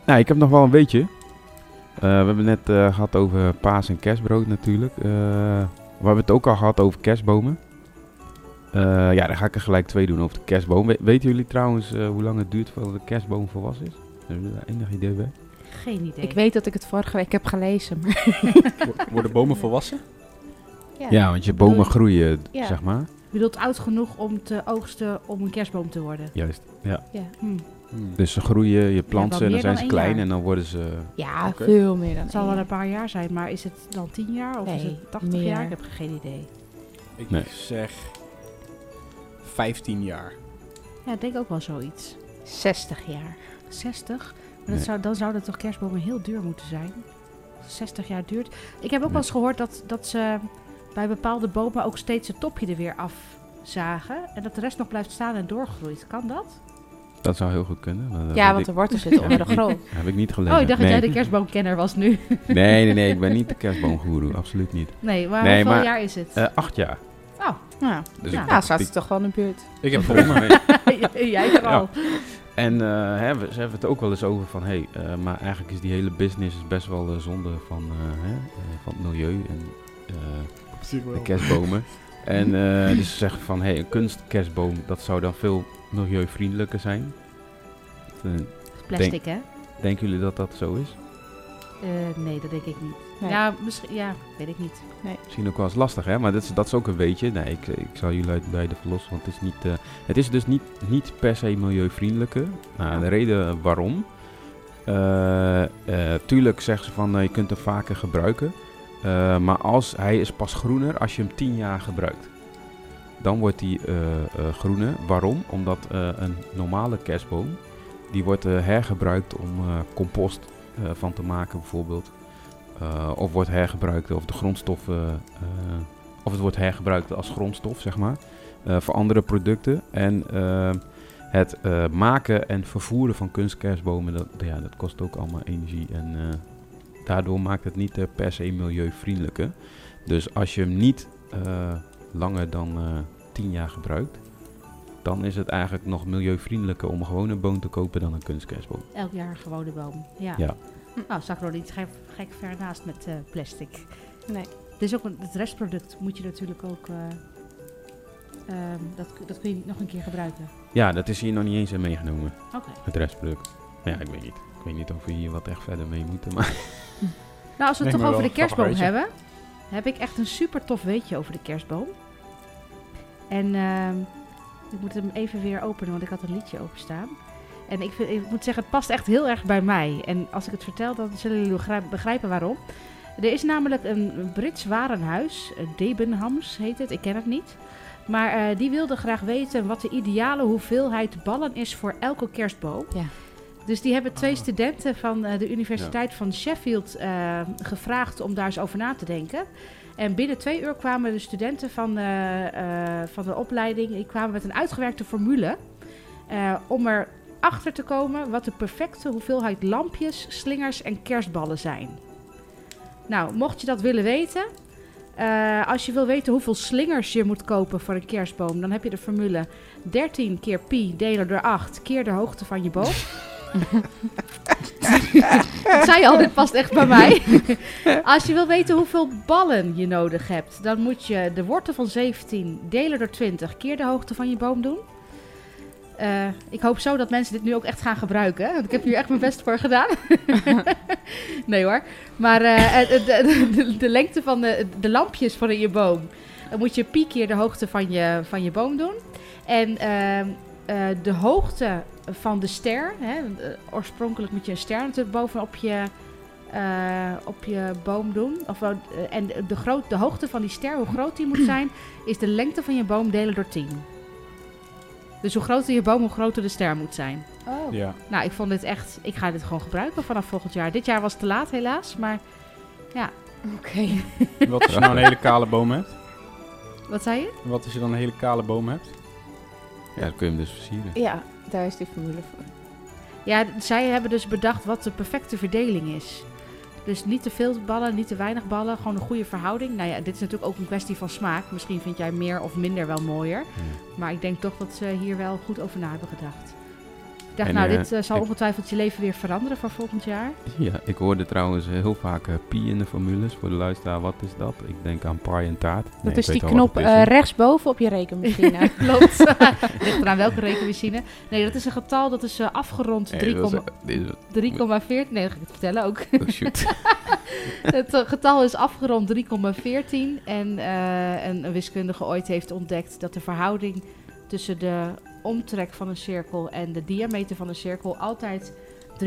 nou, ik heb nog wel een weetje. Eh, we hebben net eh, gehad over paas en kerstbrood natuurlijk. Eh, we hebben het ook al gehad over kerstbomen. Eh, ja, dan ga ik er gelijk twee doen over de kerstboom. We- weten jullie trouwens eh, hoe lang het duurt voordat de kerstboom volwassen is? Hebben jullie daar enig idee bij? Geen idee. Ik weet dat ik het vorige week heb gelezen. [laughs] Worden bomen volwassen? Ja, want je bomen groeien, Ja. zeg maar. Je bedoelt oud genoeg om te oogsten om een kerstboom te worden. Juist, ja. Ja. Hm. Hmm. Dus ze groeien, je plant ze en dan zijn dan ze klein jaar. en dan worden ze... ja, veel meer dan Het zal wel een paar jaar zijn, maar is het dan 10 jaar of is Nee, het 80 meer. jaar? Ik heb geen idee. Ik Nee. zeg 15 jaar. Ja, ik denk ook wel zoiets. 60 jaar. 60? Maar dat Nee. zou, dan zouden toch kerstbomen heel duur moeten zijn? Als 60 jaar duurt. Ik heb ook Nee. wel eens gehoord dat, dat ze bij bepaalde bomen ook steeds het topje er weer afzagen. En dat de rest nog blijft staan en doorgroeit. Kan dat? Dat zou heel goed kunnen. maar dat Ja, weet want ik- de wortels zitten onder de [laughs] grond. Heb ik niet gelezen. Oh, ik dacht nee. dat jij de kerstboomkenner was nu. nee, nee, nee, ik ben niet de kerstboomgoeroe, absoluut niet. Nee, maar Nee, hoeveel maar- jaar is het? Eh, acht jaar. Ja, Dus Ja. nou, staat ze toch wel in de buurt. Ik heb [laughs] gewonnen. jij vooral. En eh, hè, we, ze hebben het ook wel eens over van, hé, hey, eh, maar eigenlijk is die hele business is best wel eh, zonde van, eh, hè, van het milieu en eh, de kerstbomen. en eh, dus ze zeggen van, hé, hey, een kunstkerstboom, dat zou dan veel milieuvriendelijker zijn. Eh, Plastic, hè? denken jullie dat dat zo is? Eh, nee, dat denk ik niet. Nee. Ja, misschien, ja, weet ik niet. Misschien ook wel eens lastig, hè? Maar dat is, dat is ook een beetje. Nee, ik, ik zal jullie uit beide verlossen, want het is, niet, eh, het is dus niet, niet per se milieuvriendelijke. Nou, de reden waarom. eh, eh, tuurlijk zeggen ze van je kunt hem vaker gebruiken. Eh, maar als, hij is pas groener als je hem 10 jaar gebruikt. Dan wordt hij eh, eh, groener. Waarom? Omdat eh, een normale kerstboom, die wordt eh, hergebruikt om eh, compost van te maken bijvoorbeeld. Eh, of wordt hergebruikt, of de grondstoffen, eh, of het wordt hergebruikt als grondstof, zeg maar, eh, voor andere producten. En eh, het eh, maken en vervoeren van kunstkerstbomen, dat, ja, dat kost ook allemaal energie. En eh, daardoor maakt het niet eh, per se milieuvriendelijker. Dus als je hem niet eh, langer dan eh 10 jaar gebruikt, dan is het eigenlijk nog milieuvriendelijker om gewoon een boom te kopen dan een kunstkerstboom. Elk jaar een gewone boom. Ja. Ja. Nou, zag ik nog niet gek, gek ver naast met eh, plastic. Nee. Het is ook een, het restproduct moet je natuurlijk ook. eh, ehm, dat, dat kun je niet nog een keer gebruiken. Ja, dat is hier nog niet eens in meegenomen. Oké. Het restproduct. Maar ja, ik weet niet. Ik weet niet of we hier wat echt verder mee moeten. Maar [laughs] Nou, als we het toch over de kerstboom hebben, heb ik echt een super tof weetje over de kerstboom. En ehm, ik moet hem even weer openen, want ik had een liedje openstaan. En ik, vind, ik moet zeggen, het past echt heel erg bij mij. En als ik het vertel, dan zullen jullie begrijp- begrijpen waarom. Er is namelijk een Brits warenhuis, eh, Debenhams heet het, ik ken het niet. Maar eh, die wilde graag weten wat de ideale hoeveelheid ballen is voor elke kerstboom. Ja. Dus die hebben twee studenten van eh, de Universiteit van Sheffield eh, gevraagd om daar eens over na te denken. En binnen twee uur kwamen de studenten van, eh, eh, van de opleiding die kwamen met een uitgewerkte formule. eh, om er achter te komen wat de perfecte hoeveelheid lampjes, slingers en kerstballen zijn. Nou, mocht je dat willen weten, als je wil weten hoeveel slingers je moet kopen voor een kerstboom, dan heb je de formule 13 keer pi delen door 8 keer de hoogte van je boom. [laughs] Ik zei al, dit past echt bij mij. Als je wil weten hoeveel ballen je nodig hebt, dan moet je de wortel van 17 delen door 20 keer de hoogte van je boom doen. Eh, ik hoop zo dat mensen dit nu ook echt gaan gebruiken. Want ik heb hier echt mijn best voor gedaan. [laughs] nee hoor. Maar eh, eh, de, lengte van de, lampjes van in je boom. Dan moet je pi keer de hoogte van je, van je boom doen. En ehm, eh, de hoogte van de ster. Hè, eh, oorspronkelijk moet je een ster natuurlijk bovenop je, eh, op je boom doen. Of, eh, en de, groot, de hoogte van die ster, hoe groot die moet zijn, is de lengte van je boom delen door 10. Dus hoe groter je boom, hoe groter de ster moet zijn. Oh. Ja. Nou, ik vond dit echt... Ik ga dit gewoon gebruiken vanaf volgend jaar. Dit jaar was te laat helaas, maar... Ja, Oké. [laughs] Wat als je nou een hele kale boom hebt? wat zei je? Wat als je dan een hele kale boom hebt? ja, dan kun je hem dus versieren. Ja, daar is die formule voor. Ja, zij hebben dus bedacht wat de perfecte verdeling is. Dus niet te veel ballen, niet te weinig ballen. Gewoon een goede verhouding. Nou ja, dit is natuurlijk ook een kwestie van smaak. Misschien vind jij meer of minder wel mooier. Maar ik denk toch dat ze hier wel goed over na hebben gedacht. Dacht, En, nou, eh, dit eh, zal ik- ongetwijfeld je leven weer veranderen voor volgend jaar. Ja, ik hoorde trouwens heel vaak eh, pi in de formules. Voor de luisteraar, wat is dat? Ik denk aan pie en taart. Nee, Dat is die knop is, rechtsboven op je rekenmachine. [laughs] [laughs] Klopt. [laughs] Ligt eraan welke rekenmachine. Nee, dat is een getal dat is afgerond Nee, 3,14. dat was, eh, dit is- 3,14. Nee, dat ga ik het vertellen ook. oh shoot. het getal is afgerond 3,14. En een, een wiskundige ooit heeft ontdekt dat de verhouding tussen de omtrek van een cirkel en de diameter van een cirkel altijd 3,14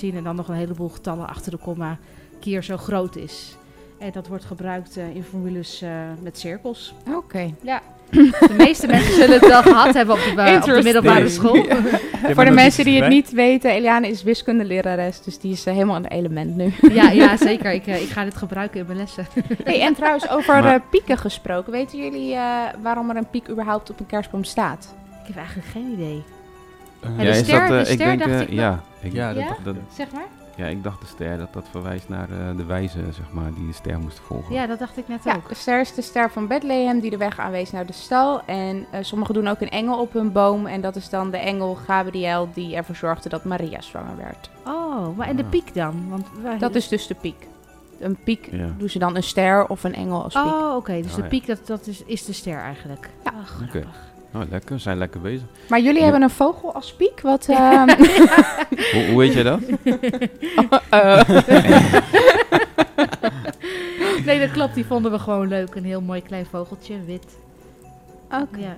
en dan nog een heleboel getallen achter de komma keer zo groot is. En dat wordt gebruikt eh, in formules eh, met cirkels. Oké. Ja. De meeste mensen zullen het wel gehad hebben op de, op de middelbare school. Voor de mensen die het niet weten, Eliane is wiskundelerares, dus die is eh, helemaal het element nu. Ja, ja zeker. Ik, eh, ik ga dit gebruiken in mijn lessen. Hey, en trouwens, over Maar- eh, pieken gesproken. Weten jullie eh, waarom er een piek überhaupt op een kerstboom staat? Ik heb eigenlijk geen idee. En ja, de is ster- dat, de ik ster denk, dacht ik ja, ik, Ja, dat ik dat-. Zeg maar. Ja, ik dacht de ster, dat dat verwijst naar eh, de wijze, zeg maar, die de ster moest volgen. Ja, dat dacht ik net Ja, ook. de ster is de ster van Bethlehem die de weg aanwees naar de stal. En eh, sommigen doen ook een engel op hun boom. En dat is dan de engel Gabriel die ervoor zorgde dat Maria zwanger werd. Oh, maar en de Ah. piek dan? Want wij- Dat is dus de piek. Een piek Ja. doen ze dan een ster of een engel als piek. Oh, oké. Dus Oh, de ja. piek, dat, dat is, is de ster eigenlijk. Ja. Oh, Oké. grappig. Oh, lekker. We zijn lekker bezig. Maar jullie Ja. hebben een vogel als piek? Wat, [laughs] ehm, [laughs] Hoe, hoe weet jij dat? Eh. [laughs] nee, dat klopt. Die vonden we gewoon leuk. Een heel mooi klein vogeltje, wit. Oké. Ja,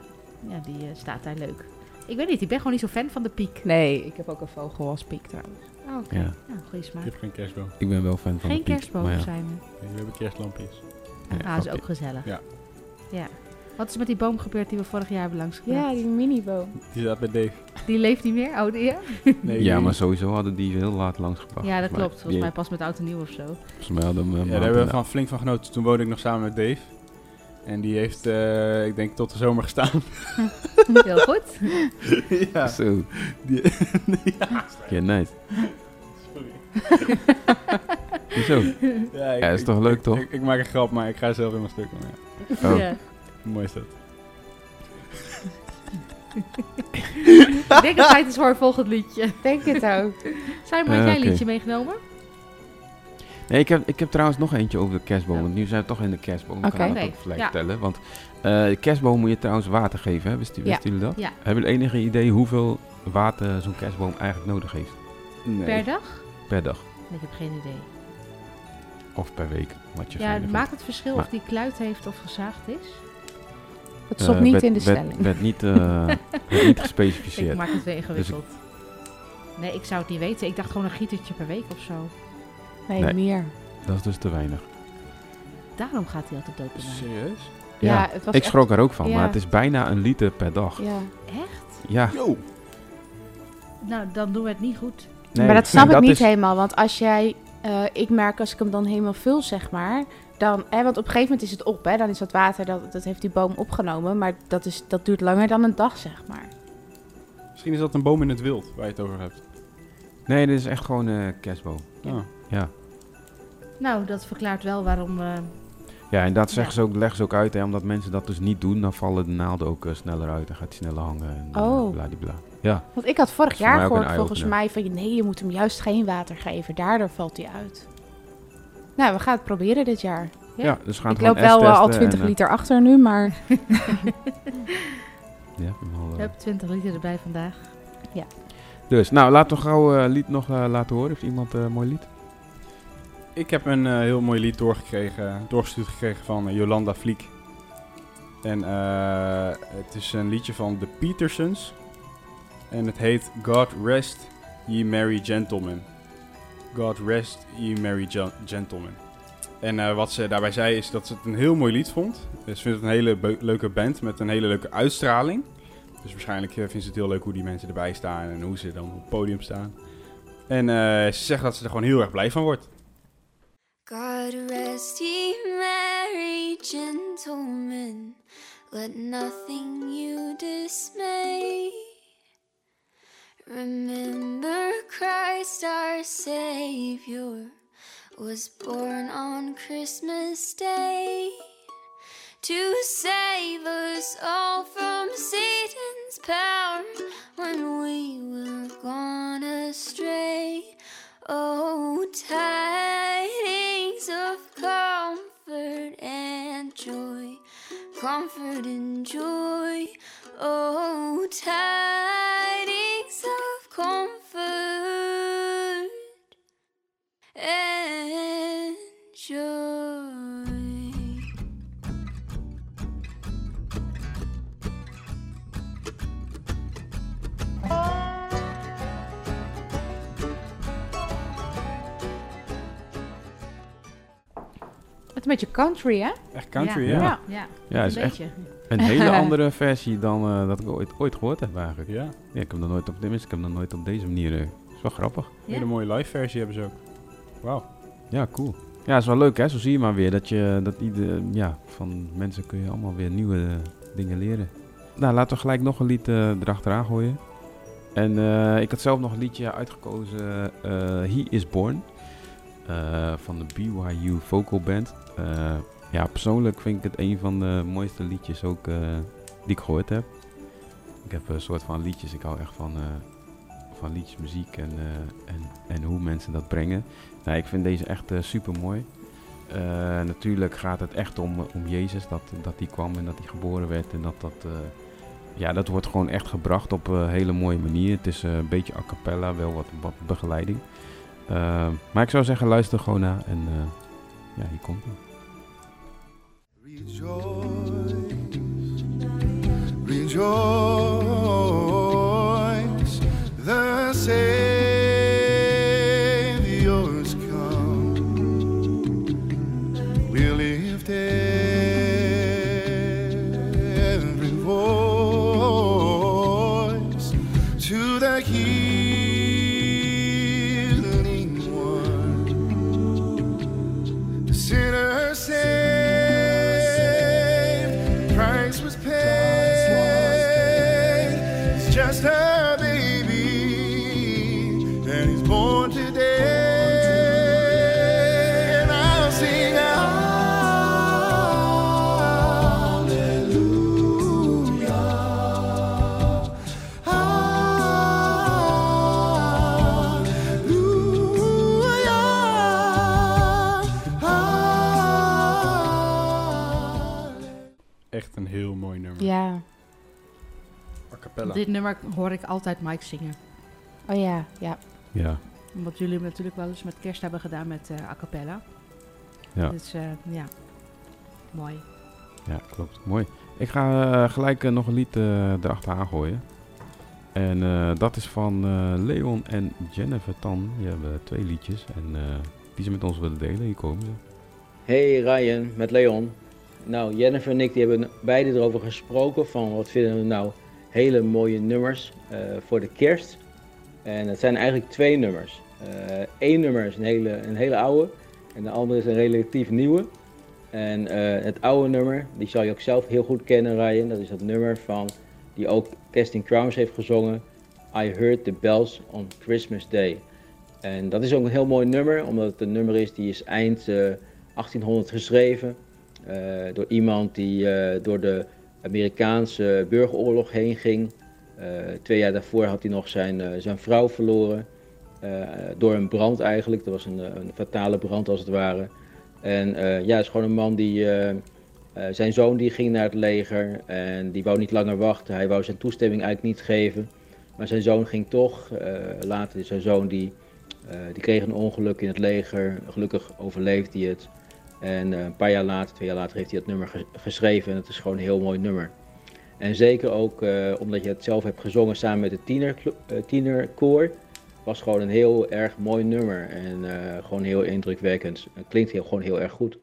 ja die eh, staat daar leuk. Ik weet niet, ik ben gewoon niet zo fan van de piek. Nee, ik heb ook een vogel als piek trouwens. Oh, Oké, Ja. goede smaak. Ik heb geen kerstboom. Ik ben wel fan van Geen de piek, kerstboom ja. zijn we. Jullie hebben kerstlampjes. Ja, ah, dat is ook gezellig. Ja. ja. Wat is met die boom gebeurd die we vorig jaar hebben langsgebracht? Ja, die miniboom. Die staat bij Dave. Die leeft niet meer? Oh, ja? Nee, Ja, maar sowieso hadden die heel laat langsgebracht. ja, dat klopt. Volgens mij pas met oud en nieuw of zo. Volgens mij hadden we hem, Ja, daar hebben we van flink van genoten. Toen woonde ik nog samen met Dave. En die heeft, eh, ik denk, tot de zomer gestaan. [laughs] Heel goed. ja. Zo. Die, [laughs] ja. Nice. Sorry. Hoezo? Ja, ik- Ja, is ik- toch leuk, toch? Ik, ik maak een grap, maar ik ga zelf in mijn stuk. Ja. Oh. Ja. Mooi is dat. Ik denk dat tijd is voor een volgend liedje. Denk het ook. Simon, had Eh, jij een liedje meegenomen? Nee, ik heb, ik heb trouwens nog eentje over de kerstboom. Oh. Want nu zijn we toch in de kerstboom. Ik Oké. kan dat Oké, ook gelijk ja. vertellen. Want eh, de kerstboom moet je trouwens water geven. Hè? Wisten, Ja. wisten jullie dat? Ja. Hebben jullie enige idee hoeveel water zo'n kerstboom eigenlijk nodig heeft? Nee. Per dag? Per dag. Ik heb geen idee. Of per week. Wat je Ja, vindt. maakt het verschil Maar- of die kluit heeft of gezaagd is? Het Eh, stond niet werd- in de werd- stelling. Werd niet, eh, werd niet [laughs] Ik gespecificeerd. maak het weer Dus ingewikkeld. Nee, ik zou het niet weten. Ik dacht gewoon een gietertje per week of zo. Nee, Nee. meer. Dat is dus te weinig. Daarom gaat hij altijd dood. Serieus? Ja, Ja, het was ik echt- schrok er ook van. ja. Maar het is bijna een liter per dag. Ja. Echt? Ja. Yo! Nou, dan doen we het niet goed. Nee, maar dat snap ik niet is- helemaal. Want als jij... eh, ik merk als ik hem dan helemaal vul, zeg maar... Dan, hè, want op een gegeven moment is het op. Hè, dan is dat water, dat, dat heeft die boom opgenomen. Maar dat, is, dat duurt langer dan een dag, zeg maar. Misschien is dat een boom in het wild waar je het over hebt. Nee, dit is echt gewoon een kerstboom. Ah. Ja. Nou, dat verklaart wel waarom... eh, Ja, en dat zeggen Ja. ze ook, leggen ze ook uit. Hè, omdat mensen dat dus niet doen, dan vallen de naalden ook eh, sneller uit. Dan gaat hij sneller hangen. En, eh, Oh. bladibla. Ja. Want ik had vorig jaar gehoord volgens mij van... Nee, je moet hem juist geen water geven. Daardoor valt hij uit. Nou, we gaan het proberen dit jaar. Ja. Ja, dus we gaan ik loop wel eh, al S-testen 20 en, eh, liter achter nu, maar... [laughs] ja, ik al, we eh, hebben 20 liter erbij vandaag. Dus, nou, laten we gauw een lied nog eh, laten horen. Heeft iemand eh, een mooi lied? Ik heb een eh, heel mooi lied doorgekregen, doorgestuurd gekregen van eh, Jolanda Vliek. En eh, het is een liedje van The Petersons. En het heet God Rest Ye Merry Gentlemen. God Rest Ye Merry Gen- Gentlemen. En eh, wat ze daarbij zei is dat ze het een heel mooi lied vond. Dus ze vindt het een hele leuke band met een hele leuke uitstraling. Dus waarschijnlijk eh, vindt ze het heel leuk hoe die mensen erbij staan en hoe ze dan op het podium staan. En eh, ze zegt dat ze er gewoon heel erg blij van wordt. God rest ye merry gentlemen, let nothing you dismay. Remember Christ our Savior was born on Christmas Day to save us all from Satan's power when we were gone astray. Oh, tidings of comfort and joy, comfort and joy. Oh, tidings comfort and joy. Het is een beetje country, hè? Echt country, ja. ja. Ja, Ja, een het is echt beetje. Een hele [laughs] andere versie dan eh, dat ik ooit, ooit gehoord heb eigenlijk. Ja, Ja, ik heb dat nooit op, tenminste, ik heb dat nooit op deze manier. eh, is wel grappig. een hele mooie live versie hebben ze ook. Wauw. Ja, cool. Ja, is wel leuk hè. Zo zie je maar weer dat je dat ieder, ja, van mensen kun je allemaal weer nieuwe eh, dingen leren. Nou, laten we gelijk nog een lied erachteraan gooien. En eh, ik had zelf nog een liedje uitgekozen, eh He Is Born, eh, van de BYU Vocal Band. Ja, persoonlijk vind ik het een van de mooiste liedjes ook eh, die ik gehoord heb. Ik heb een soort van liedjes, ik hou echt van, eh, van liedjesmuziek en, eh, en, en hoe mensen dat brengen. Nou, ik vind deze echt super mooi. natuurlijk gaat het echt om, om Jezus, dat, dat hij kwam en dat hij geboren werd en dat dat, ja, dat wordt gewoon echt gebracht op een hele mooie manier. Het is een beetje a cappella, wel wat, wat begeleiding. Maar ik zou zeggen, luister gewoon naar en ja, hier komt hij. Rejoice, Dit nummer hoor ik altijd Mike zingen. Oh ja, ja. Ja, Wat jullie natuurlijk wel eens met kerst hebben gedaan met eh a cappella. ja, Dus eh, ja, mooi. ja, klopt. Mooi. Ik ga eh, gelijk nog een lied eh, erachteraan gooien. En eh, dat is van eh, Leon en Jennifer Tan. Die hebben twee liedjes en eh, die ze met ons willen delen. Hier komen ze. Hey Ryan, met Leon. Nou, Jennifer en ik die hebben beide erover gesproken van wat vinden we nou hele mooie nummers eh, voor de kerst. En het zijn eigenlijk twee nummers. Eén nummer is een hele, een hele oude en de andere is een relatief nieuwe. En eh, het oude nummer, die zal je ook zelf heel goed kennen Ryan. Dat is dat nummer van, die ook Casting Crowns heeft gezongen. I Heard the Bells on Christmas Day. En dat is ook een heel mooi nummer, omdat het een nummer is die is eind eh, 1800 geschreven. eh, door iemand die eh, door de Amerikaanse burgeroorlog heen ging. Eh, twee jaar daarvoor had hij nog zijn, eh, zijn vrouw verloren. eh, door een brand eigenlijk. Dat was een, een fatale brand als het ware. En ja, het is gewoon een man die. zijn zoon die ging naar het leger en die wou niet langer wachten. Hij wou zijn toestemming eigenlijk niet geven. Maar zijn zoon ging toch. Later zijn zoon die, die kreeg een ongeluk in het leger. Gelukkig overleefde hij het. En eh, een paar jaar later, twee jaar later, heeft hij dat nummer ge- geschreven. En het is gewoon een heel mooi nummer. En zeker ook eh, omdat je het zelf hebt gezongen samen met het tiener, eh, tienerkoor. Was gewoon een heel erg mooi nummer. En gewoon heel indrukwekkend. Het klinkt heel, gewoon heel erg goed.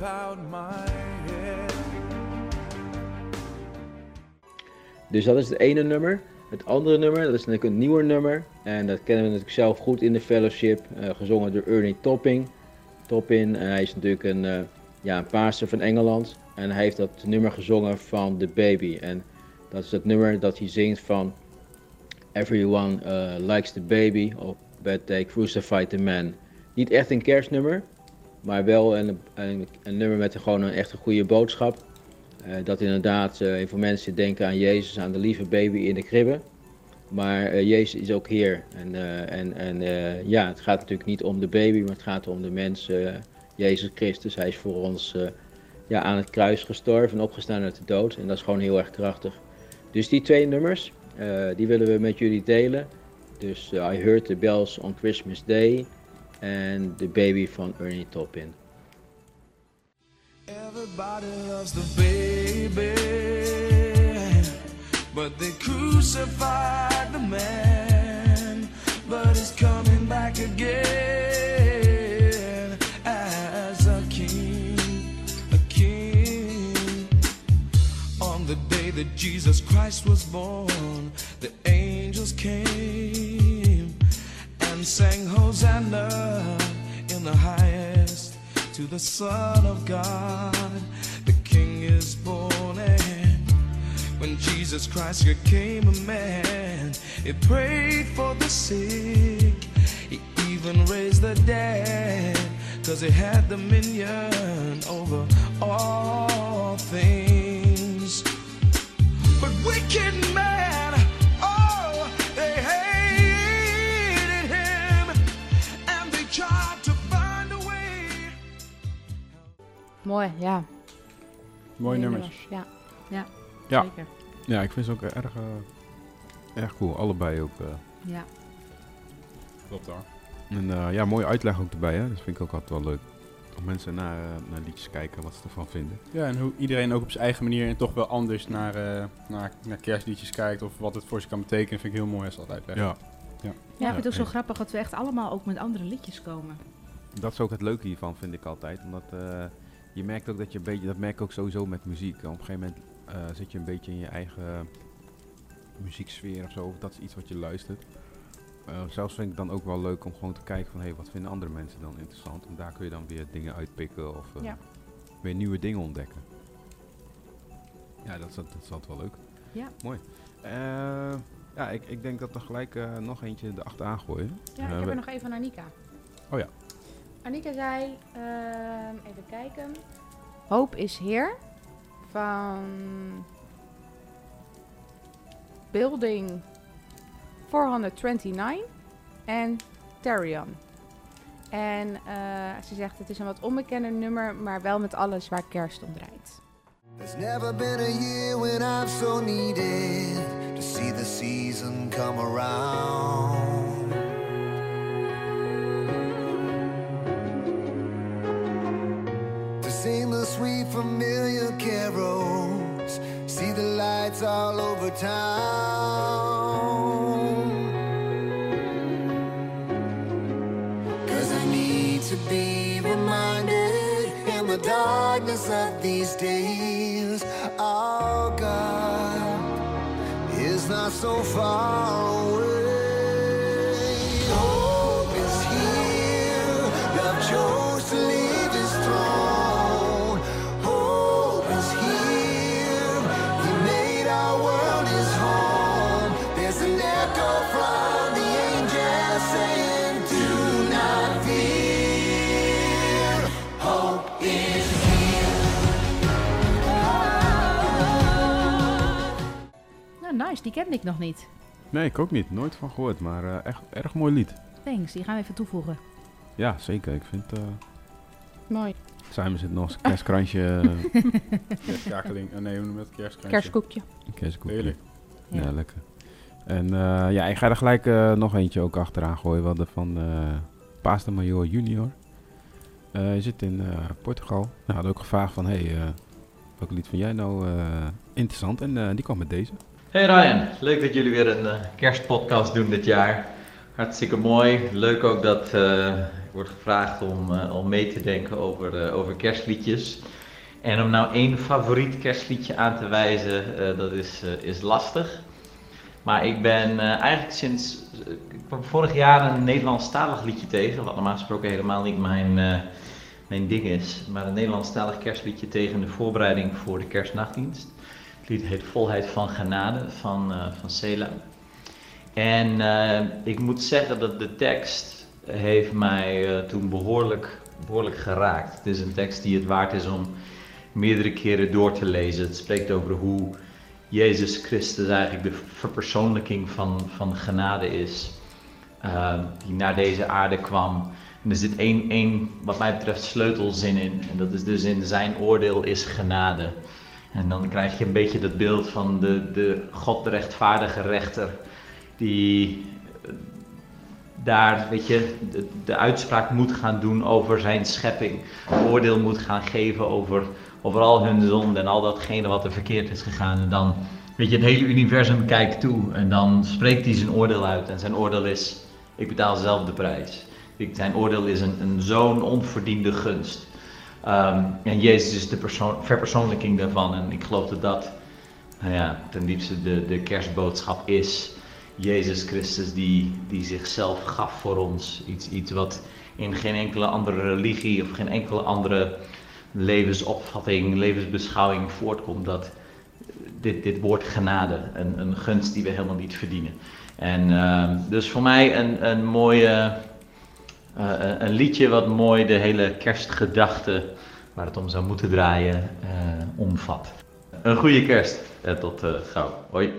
My head Dus dat is het ene nummer. Het andere nummer, dat is natuurlijk een nieuwer nummer. En dat kennen we natuurlijk zelf goed in de fellowship. eh, gezongen door Ernie Topping. Toppin, en hij is natuurlijk een, eh, ja, een pastor van Engeland. En hij heeft dat nummer gezongen van The Baby. En dat is het nummer dat hij zingt van Everyone eh, Likes the Baby. Of But They Crucified the Man. Niet echt een kerstnummer. Maar wel een, een, nummer met gewoon een echt een goede boodschap. Eh, dat inderdaad heel veel mensen denken aan Jezus, aan de lieve baby in de kribbe. Maar eh, Jezus is ook Heer. En, en, en ja, het gaat natuurlijk niet om de baby, maar het gaat om de mens, Jezus Christus. Hij is voor ons ja, aan het kruis gestorven en opgestaan uit de dood. En dat is gewoon heel erg krachtig. Dus die twee nummers, die willen we met jullie delen. Dus I Heard the Bells on Christmas Day en The Baby from Ernie Toppin. Everybody loves the baby, but they crucified the man. but is coming back again as a king, a king. On the day that Jesus Christ was born, the angels came and sang Hosanna in the highest to the Son of God. The King is born, and when Jesus Christ became a man, he prayed for the sick, he even raised the dead, cause he had dominion over all things. But wicked men, Mooi, ja. Mooie nummers. Ja. Ja, Ja. zeker. Ja, ik vind ze ook erg, eh, erg cool. Allebei ook. eh. Ja. Klopt hoor. En eh, ja, mooie uitleg ook erbij, hè. Dat vind ik ook altijd wel leuk. Om mensen naar, naar liedjes kijken, wat ze ervan vinden. Ja, en hoe iedereen ook op zijn eigen manier en toch wel anders naar, eh, naar, naar kerstliedjes kijkt of wat het voor ze kan betekenen, vind ik heel mooi als dat uitleggen. Ja. ja. Ja, ik vind het ook zo grappig dat we echt allemaal ook met andere liedjes komen. Dat is ook het leuke hiervan, vind ik altijd. Omdat eh, je merkt ook dat je een beetje, dat merk ik ook sowieso met muziek. Op een gegeven moment eh, zit je een beetje in je eigen muzieksfeer of zo. Of dat is iets wat je luistert. Eh, zelfs vind ik dan ook wel leuk om gewoon te kijken van, hé, wat vinden andere mensen dan interessant? En daar kun je dan weer dingen uitpikken of eh, Ja. weer nieuwe dingen ontdekken. Ja, dat is, dat is altijd wel leuk. Ja. Mooi. Ja, ik, ik denk dat we gelijk nog eentje erachteraan gooien. Ja, ik heb er nog even van Annika. Oh ja. Annika zei, ehm, even kijken. Hoop is hier van Building 429 en Therion. En eh, ze zegt het is een wat onbekender nummer, maar wel met alles waar kerst om draait. There's never been a year when I've so needed to see the season come around. Familiar carols, see the lights all over town. Cause I need to be reminded in the darkness of these days. Our God is not so far away. Nice. Die kende ik nog niet. Nee, ik ook niet. Nooit van gehoord, maar eh, echt erg mooi lied. Thanks, die gaan we even toevoegen. Ja, zeker. Ik vind... eh Mooi. Simon zit nog eens een kerstkrantje... [laughs] Kerstkakeling, eh, nee, hoe noem je dat? Kerstkrantje. Kerstkoekje. kerstkoekje. Heerlijk. Ja, Ja. lekker. En eh, ja, ik ga er gelijk eh, nog eentje ook achteraan gooien. We hadden van Pastor Major Junior. Eh hij zit in eh, Portugal. Nou, we hadden ook gevraagd van... Hey, eh, welk lied vind jij nou eh, interessant? En eh, die kwam met deze. Hey Ryan, leuk dat jullie weer een eh, kerstpodcast doen dit jaar. Hartstikke mooi. Leuk ook dat eh, ik word gevraagd om, eh, om mee te denken over, over kerstliedjes. En om nou één favoriet kerstliedje aan te wijzen, dat is, is lastig. Maar ik ben eigenlijk sinds. ik kwam vorig jaar een Nederlandstalig liedje tegen, wat normaal gesproken helemaal niet mijn, mijn ding is. Maar een Nederlandstalig kerstliedje tegen de voorbereiding voor de kerstnachtdienst. Het lied heet Volheid van Genade van, eh van Sela. En eh, ik moet zeggen dat de tekst heeft mij eh, toen behoorlijk, behoorlijk geraakt. Het is een tekst die het waard is om meerdere keren door te lezen. Het spreekt over hoe Jezus Christus eigenlijk de verpersoonlijking van, van genade is. die naar deze aarde kwam. En er zit één, één, wat mij betreft, sleutelzin in. En dat is dus in zijn oordeel is genade. En dan krijg je een beetje dat beeld van de, de God, de rechtvaardige rechter, die eh, daar, weet je, de, uitspraak moet gaan doen over zijn schepping. Oordeel moet gaan geven over, over al hun zonde en al datgene wat er verkeerd is gegaan. En dan, weet je, het hele universum kijkt toe en dan spreekt hij zijn oordeel uit. En zijn oordeel is Ik betaal zelf de prijs. Zijn oordeel is een, een zo'n onverdiende gunst. Ehm, en Jezus is de persoon, verpersoonlijking daarvan. En ik geloof dat dat nou ja, ten diepste de, de kerstboodschap is. Jezus Christus die, die zichzelf gaf voor ons. Iets, iets wat in geen enkele andere religie of geen enkele andere levensopvatting, levensbeschouwing voortkomt. Dat dit, dit woord genade, een, een gunst die we helemaal niet verdienen. En ehm, dus voor mij een, een mooie, een- een liedje wat mooi de hele kerstgedachte waar het om zou moeten draaien eh, omvat. Een goede kerst en tot eh, gauw. Hoi.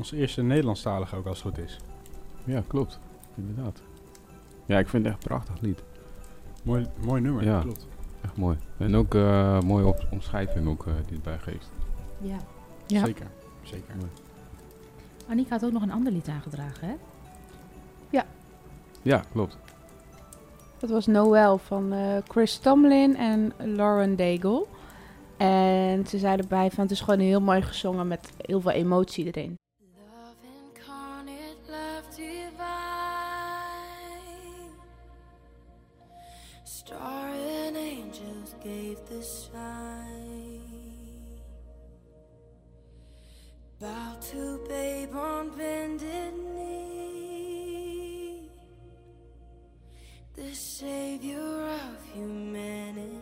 Mooi, onze eerste Nederlandstalige ook als het goed is. Ja, klopt. Inderdaad. Ja, ik vind het echt een prachtig lied. Mooi, mooi nummer, ja. klopt. Echt mooi. En ook eh mooie op- omschrijving ook, eh, die erbij geeft. Ja. Ja. Zeker, zeker. Annika had ook nog een ander lied aangedragen, hè? Ja, klopt. Dat was Noel van eh, Chris Tomlin en Lauren Daigle. En ze zeiden erbij van het is gewoon heel mooi gezongen met heel veel emotie erin. Star and angels gave the sign. Bow to babe on bended knee. The savior of humanity.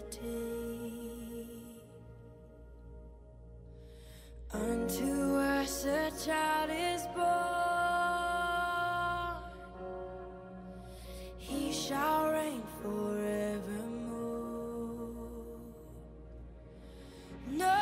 Unto us a child is born. He shall reign forevermore. No,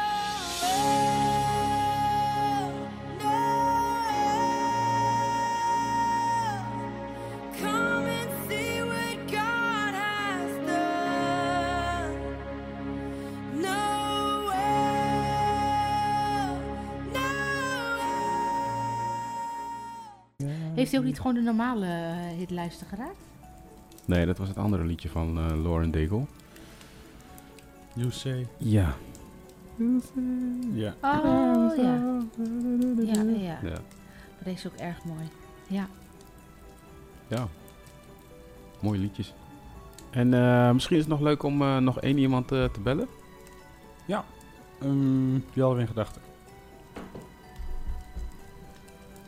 Heeft hij ook niet gewoon de normale eh, hitlijsten geraakt? Nee, dat was het andere liedje van eh, Lauren Daigle. You say. Ja. Ja. Oh, ja. Ja, ja, ja. Ja. Maar deze is ook erg mooi. Ja. Ja. Mooie liedjes. En eh, misschien is het nog leuk om eh, nog één iemand eh, te bellen. Ja. Um, die hadden we in gedachten.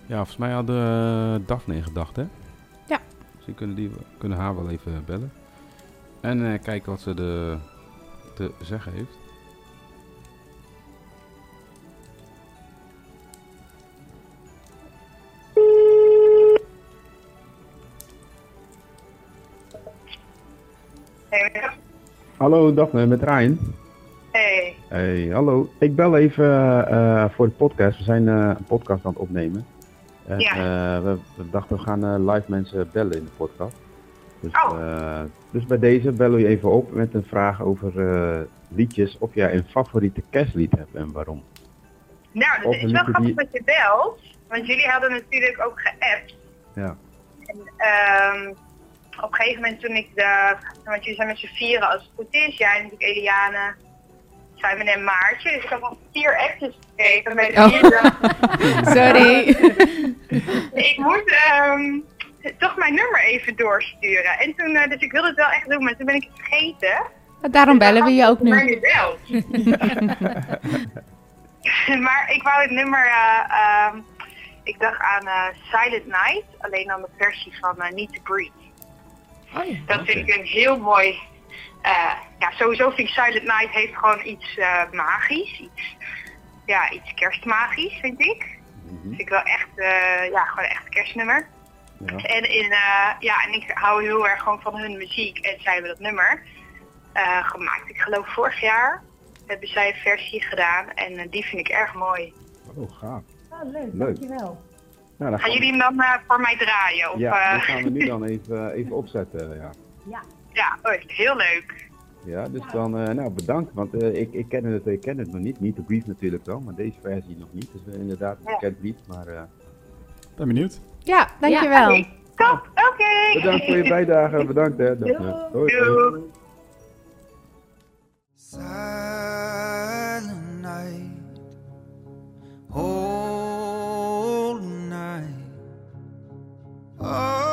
Ja, volgens mij hadden uh, Daphne in gedachten, hè? Ja. Misschien kunnen, die, kunnen haar wel even bellen. En eh, kijken wat ze de, te zeggen heeft. Hallo Daphne, met Ryan. Hey. Hey, hallo. Ik bel even uh, voor de podcast. We zijn uh, een podcast aan het opnemen. En, Ja. uh, we, we dachten we gaan uh, live mensen bellen in de podcast. Dus, Oh. uh, dus bij deze bellen we je even op met een vraag over uh, liedjes. Of jij een favoriete kerstlied hebt en waarom. Nou, dat is wel grappig die- dat je belt. Want jullie hadden natuurlijk ook geappt. Ja. En ehm, op een gegeven moment toen ik de... Want jullie zijn met z'n vieren als het goed is. Jij natuurlijk Eliane, Simon en Maartje. Dus ik had al vier appjes gekregen met de Oh. [laughs] Sorry. [laughs] ik moet ehm, toch mijn nummer even doorsturen. En toen, eh, dus ik wilde het wel echt doen, maar toen ben ik het vergeten. Daarom bellen we je ook Maar nu. [laughs] maar ik wou het nummer, eh, ehm, ik dacht aan eh, Silent Night, alleen dan de versie van eh, Need to Breathe. dat vind ik een heel mooi. eh, ja, sowieso vind ik Silent Night heeft gewoon iets eh, magisch, iets, ja, iets kerstmagisch, vind ik. Vind ik wel echt, eh, ja, gewoon een echt kerstnummer. En, in, eh, ja, en ik hou heel erg gewoon van hun muziek en zij hebben dat nummer eh, gemaakt. Ik geloof vorig jaar hebben zij een versie gedaan en die vind ik erg mooi. Oh, gaaf. Oh, leuk, Leuk. dankjewel. Nou, dan Gaan gaan jullie hem dan voor mij draaien? Of, Ja, dat gaan we nu [laughs] dan even, even opzetten. Ja, ja, ja oh, heel leuk. Ja dus dan, eh, nou bedankt, want eh, ik, ik, ken het, ik ken het nog niet. Niet de brief natuurlijk wel, maar deze versie nog niet. Dus eh, inderdaad een bekend brief, maar eh, Ben benieuwd. Ja, dankjewel. Ja, Top, oké. bedankt voor je bijdrage. Bedankt hè. Daphne. Hoi, hoi. Silent night, holy night, all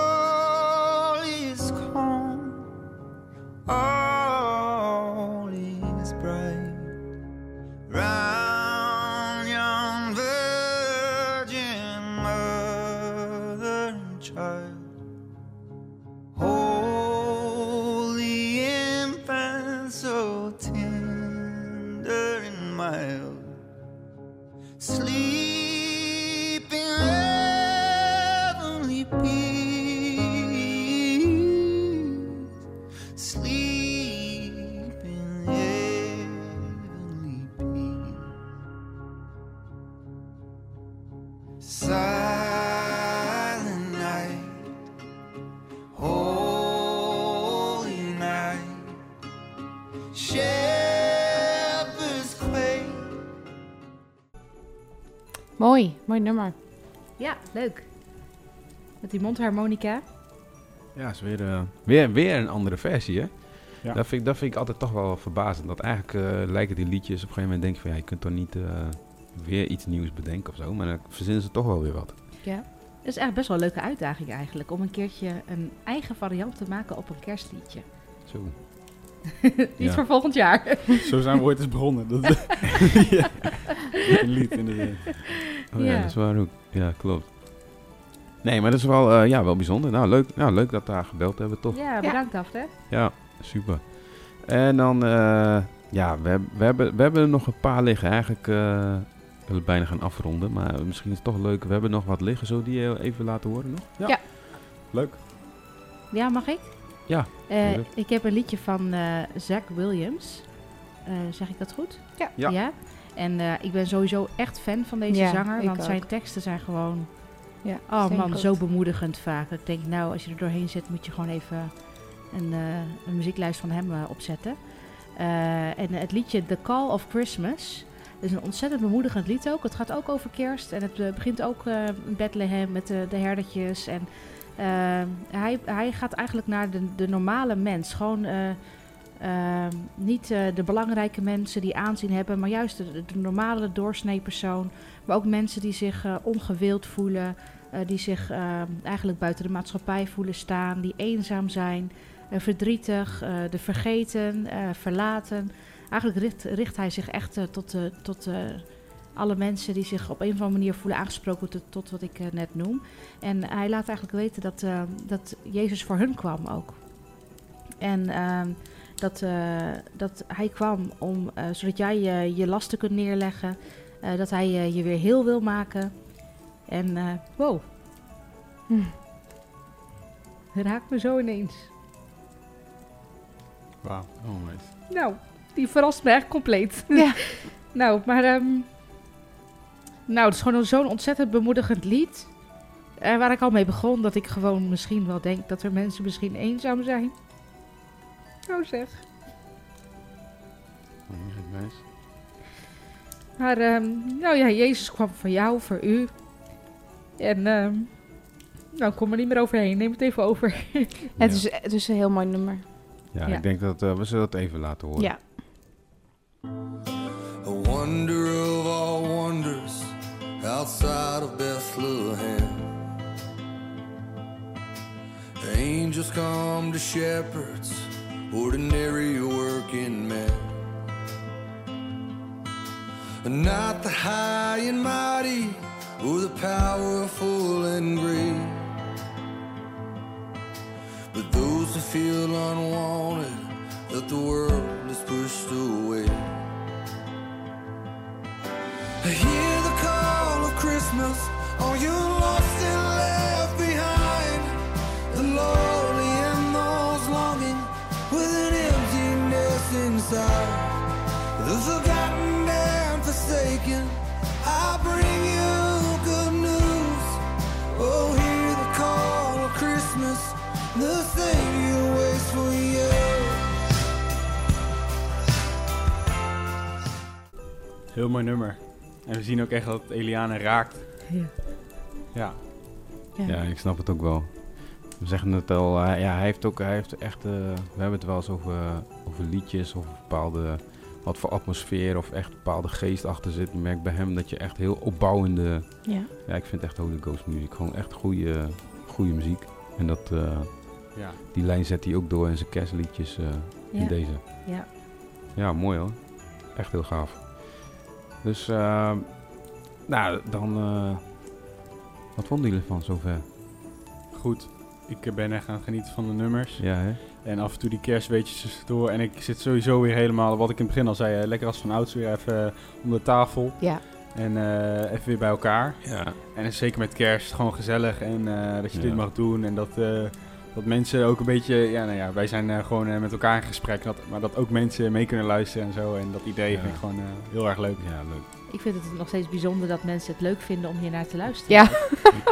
Mooi, nummer. Ja, leuk. Met die mondharmonica. Ja, is weer, eh, weer, weer een andere versie, hè? Ja. Dat, vind ik, dat vind ik altijd toch wel verbazend. Dat eigenlijk eh, lijken die liedjes op een gegeven moment denk je van ja, je kunt toch niet eh, weer iets nieuws bedenken of zo. Maar dan verzinnen ze toch wel weer wat. Ja. Het is echt best wel een leuke uitdaging eigenlijk. Om een keertje een eigen variant te maken op een kerstliedje. Zo. [laughs] Iets Ja. voor volgend jaar. Zo zijn we ooit eens begonnen. Dat, [laughs] [laughs] ja. Een lied in de... Oh ja, Ja. dat is waar ook. Ja, klopt. Nee, maar dat is wel, eh, ja, wel bijzonder. Nou, leuk, nou, leuk dat we daar gebeld hebben, toch? Ja, bedankt Daphne. Ja, super. En dan, eh, ja, we, hebben- we, hebben, we hebben er nog een paar liggen. Eigenlijk eh we willen bijna gaan afronden, maar misschien is het toch leuk. We hebben nog wat liggen. Zullen we die even laten horen nog? Ja. Ja. Leuk. Ja, mag ik? Ja. Eh, ik heb een liedje van eh Zach Williams. Eh, zeg ik dat goed? Ja. Ja. En eh, ik ben sowieso echt fan van deze Ja, zanger. Want ook. zijn teksten zijn gewoon... Ja, Oh man, goed. zo bemoedigend vaak. Ik denk, nou, als je er doorheen zit, moet je gewoon even een, eh, een muzieklijst van hem eh, opzetten. En het liedje The Call of Christmas is een ontzettend bemoedigend lied ook. Het gaat ook over kerst en het begint ook in Bethlehem met de, de herdertjes. En hij, hij gaat eigenlijk naar de, de normale mens. Gewoon eh, eh, niet eh, de belangrijke mensen die aanzien hebben, maar juist de, normale doorsnee persoon. Maar ook mensen die zich eh, ongewild voelen, eh, die zich eh, eigenlijk buiten de maatschappij voelen staan, die eenzaam zijn, verdrietig, de vergeten, verlaten. Eigenlijk richt, richt hij zich echt tot, tot alle mensen die zich op een of andere manier voelen aangesproken tot, tot wat ik net noem. En hij laat eigenlijk weten dat, eh, dat Jezus voor hun kwam ook. En ehm, dat, eh, dat hij kwam om, eh, zodat jij je, je lasten kunt neerleggen. eh, dat hij eh, je weer heel wil maken. En eh, wow. Hm. Raakt me zo ineens. Wauw. Oh, nice. Nou, die verrast me echt compleet. Ja. [laughs] nou, maar... ehm, nou, het is gewoon zo'n ontzettend bemoedigend lied. En waar ik al mee begon, dat ik gewoon misschien wel denk dat er mensen misschien eenzaam zijn. Oh zeg. Oh, nice. Maar, ehm, nou ja, Jezus kwam voor jou, voor u. En, ehm, nou, kom er niet meer overheen. Neem het even over. [laughs] Het, is, het is een heel mooi nummer. Ja, Ja. ik denk dat eh, we zullen het even laten horen. Ja. A wonder of all wonders outside of Bethlehem. Angels come to shepherds, ordinary working men. And not the high and mighty or the powerful and great. But those who feel unwanted, that the world is pushed away. I Hear the call of Christmas, all you lost and left behind. The lonely inside. The forgotten and forsaken, I bring you good news. Oh, hear the call of Christmas, the Savior waits for you. Heel mooi nummer. En we zien ook echt dat het Eliane raakt. Ja. Ja. Ja. ik snap het ook wel. We zeggen het al, hij- ja, hij heeft ook, hij heeft echt, eh, we hebben het wel eens over, over liedjes of bepaalde, wat voor atmosfeer of echt bepaalde geest achter zit. Je merkt bij hem dat je echt heel opbouwende, Ja. ja ik vind echt Holy Ghost muziek, gewoon echt goede, goede muziek. En dat, eh, Ja. die lijn zet hij ook door in zijn kerstliedjes eh, in Ja. deze. Ja. Ja, mooi hoor. Echt heel gaaf. Dus, eh, nou, dan, eh, wat vonden jullie van zover? Goed. Ik ben echt aan het genieten van de nummers. Ja, hè? En af en toe die kerstweetjes tussendoor. En ik zit sowieso weer helemaal, wat ik in het begin al zei, lekker als van ouds weer even eh, om de tafel. Ja. En eh, even weer bij elkaar. Ja. En zeker met kerst gewoon gezellig. En eh, dat je Ja. dit mag doen. En dat, eh, dat mensen ook een beetje... Ja, nou ja, wij zijn eh, gewoon met elkaar in gesprek. Dat, maar dat ook mensen mee kunnen luisteren en zo. En dat idee Ja. vind ik gewoon eh, heel erg leuk. Ja, leuk. Ik vind het nog steeds bijzonder dat mensen het leuk vinden om hier naar te luisteren. Ja.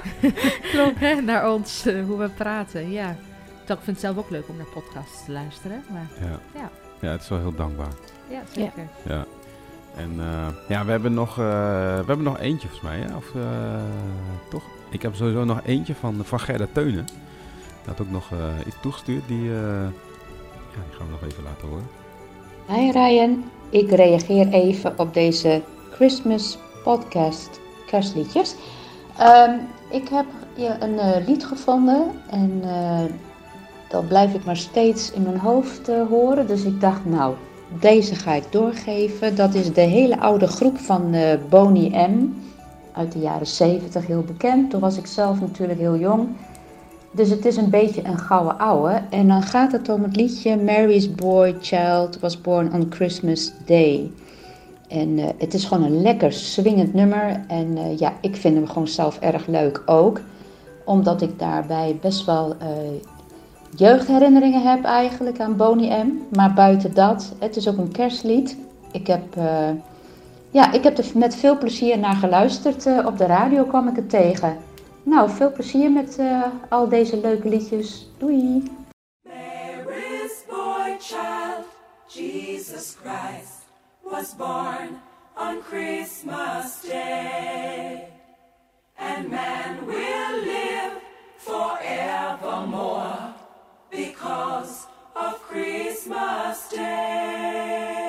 [laughs] Klopt, hè? Naar ons, eh, hoe we praten. Ja. Toch, ik vind het zelf ook leuk om naar podcasts te luisteren. Maar Ja. ja, Ja, het is wel heel dankbaar. ja zeker. Ja. En eh, ja, we hebben, nog, eh, we hebben nog eentje volgens mij, hè? Of eh, toch? Ik heb sowieso nog eentje van, van Gerda Teunen. Die had ook nog eh, iets toegestuurd. Die, eh, ja, die gaan we nog even laten horen. Hi Ryan, ik reageer even op deze Christmas podcast kerstliedjes. Ehm, ik heb een eh, lied gevonden en eh, dat blijf ik maar steeds in mijn hoofd eh, horen. Dus ik dacht, nou, deze ga ik doorgeven. Dat is de hele oude groep van Boney M. Uit de jaren 70, heel bekend. Toen was ik zelf natuurlijk heel jong. Dus het is een beetje een gouden ouwe. En dan gaat het om het liedje Mary's Boy Child was born on Christmas Day. En eh, het is gewoon een lekker swingend nummer. En eh, ja, ik vind hem gewoon zelf erg leuk ook. Omdat ik daarbij best wel eh, jeugdherinneringen heb eigenlijk aan Boney M. Maar buiten dat, het is ook een kerstlied. Ik heb, ja, ik heb er met veel plezier naar geluisterd. Op de radio kwam ik het tegen. Nou, veel plezier met al deze leuke liedjes. Doei! Mary's boy child, Jesus Christ, was born on Christmas Day. And man will live forevermore because of Christmas Day.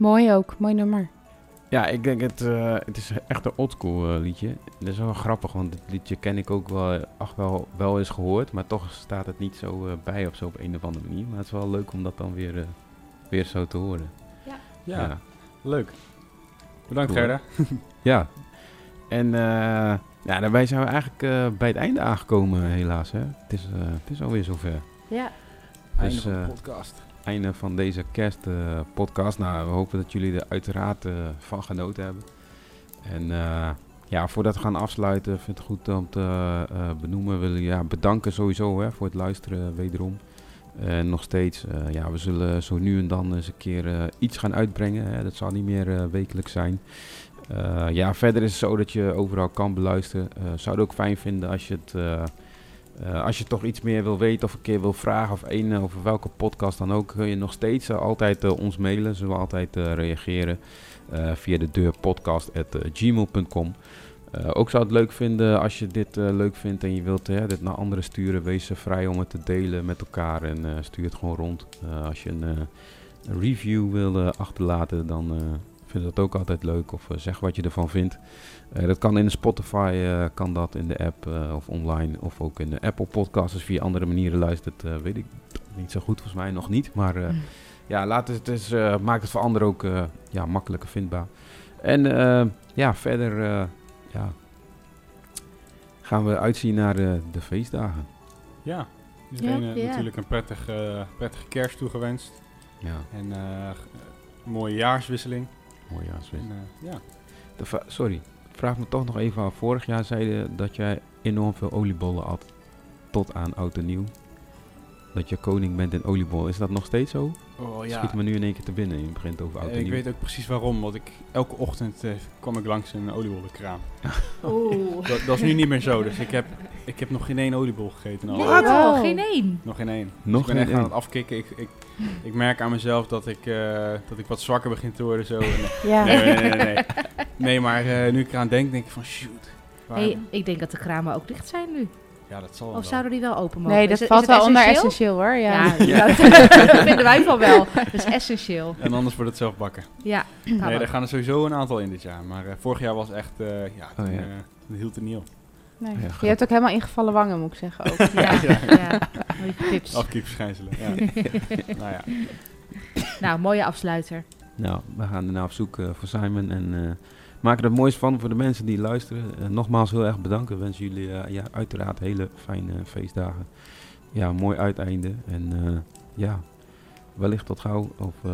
Mooi ook, mooi nummer. Ja, ik denk het, eh, het is echt een oldschool eh, liedje. Dat is wel grappig, want dit liedje ken ik ook wel, ach, wel, wel eens gehoord. Maar toch staat het niet zo eh, bij of zo op een of andere manier. Maar het is wel leuk om dat dan weer, eh, weer zo te horen. Ja. Ja, leuk. Bedankt Cool? Gerda. [laughs] ja. En eh, ja, daarbij zijn we eigenlijk eh, bij het einde aangekomen helaas. Hè? Het, is, eh, het is alweer zover. Ja. Einde van de eh, podcast. Einde van deze kerstpodcast. nou, we hopen dat jullie er uiteraard eh, van genoten hebben. En eh, ja, voordat we gaan afsluiten, vind ik het goed om te eh, benoemen. Willen ja, bedanken sowieso hè, voor het luisteren wederom. En nog steeds, eh, ja, we zullen zo nu en dan eens een keer eh, iets gaan uitbrengen. Hè. Dat zal niet meer eh, wekelijks zijn. Eh, ja, verder is het zo dat je overal kan beluisteren. Eh zou het ook fijn vinden als je het eh, als je toch iets meer wil weten of een keer wil vragen of één eh, over welke podcast dan ook, kun je nog steeds eh, altijd ons mailen. Zullen we altijd reageren via de deur podcast.gmail.com. Eh, ook zou het leuk vinden als je dit leuk vindt en je wilt dit naar anderen sturen. Wees vrij om het te delen met elkaar en stuur het gewoon rond. Als je een, een review wil achterlaten, dan vind dat ook altijd leuk. Of eh, zeg wat je ervan vindt. Eh, dat kan in de Spotify, eh, kan dat in de app eh, of online. Of ook in de Apple Podcasts. Als je via andere manieren luistert, weet ik niet zo goed. Volgens mij nog niet. Maar eh, ja, laat het, het is, eh, maakt het voor anderen ook eh, ja, makkelijker vindbaar. En eh, ja, verder eh, ja, gaan we uitzien naar de, de feestdagen. Ja, iedereen eh, Ja. natuurlijk een prettige, prettige kerst toegewenst. Ja. En eh, een mooie jaarswisseling. Jaarswisseling. En, eh, ja. De va- sorry, ik vraag me toch nog even af. Vorig jaar zei je dat jij enorm veel oliebollen at. Tot aan oud en nieuw. Dat je koning bent in oliebollen. Is dat nog steeds zo? Oh, ja. Schiet me nu in één keer te binnen. Je begint over oud Eh, en ik nieuw. weet ook precies waarom, want ik, elke ochtend eh, kwam ik langs een oliebollenkraam. [laughs] [laughs] Oeh. dat, dat is nu niet meer zo, dus ik heb, ik heb nog geen één oliebol gegeten. alle Wat? Oh, geen één? Nog geen één. Nog dus ik ben geen echt aan één. het afkicken. Ik, ik, [laughs] ik merk aan mezelf dat ik, eh, dat ik wat zwakker begin te worden. Zo. [laughs] Ja. Nee, nee, nee. Nee, nee maar eh, nu ik eraan denk, denk ik van shoot. Hey, ik denk dat de kramen ook dicht zijn nu. Ja, dat zal wel. Of zouden die wel open mogen? Nee, dat Is valt is wel onder essentieel? essentieel, hoor, ja. Ja, [laughs] Ja. dat vinden wij van wel. Dat is essentieel. En anders wordt het zelf bakken. Ja, Nee, er ook. gaan er sowieso een aantal in dit jaar. Maar eh, vorig jaar was echt, eh, ja, toen, Oh, hield het niet op. Nee. Ja, je hebt ook helemaal ingevallen wangen, moet ik zeggen. Ook. [laughs] Ja, ja. Mooie pips. Afkiepverschijnselen, [laughs] ja. nou ja. Nou, mooie afsluiter. Nou, we gaan ernaar op zoek eh, voor Simon en eh, maken er het moois van voor de mensen die luisteren. Eh, nogmaals heel erg bedankt. We wensen jullie eh, ja, uiteraard hele fijne feestdagen. Ja, een mooi uiteinde. En eh, ja, wellicht tot gauw of eh,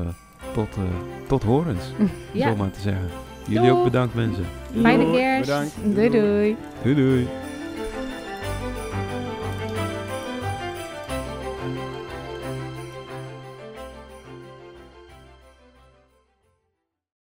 tot, eh, tot horens, Ja. zo maar te zeggen. Jullie ook bedankt mensen. Fijne kerst. Bedankt. Doei doei. Doei doei.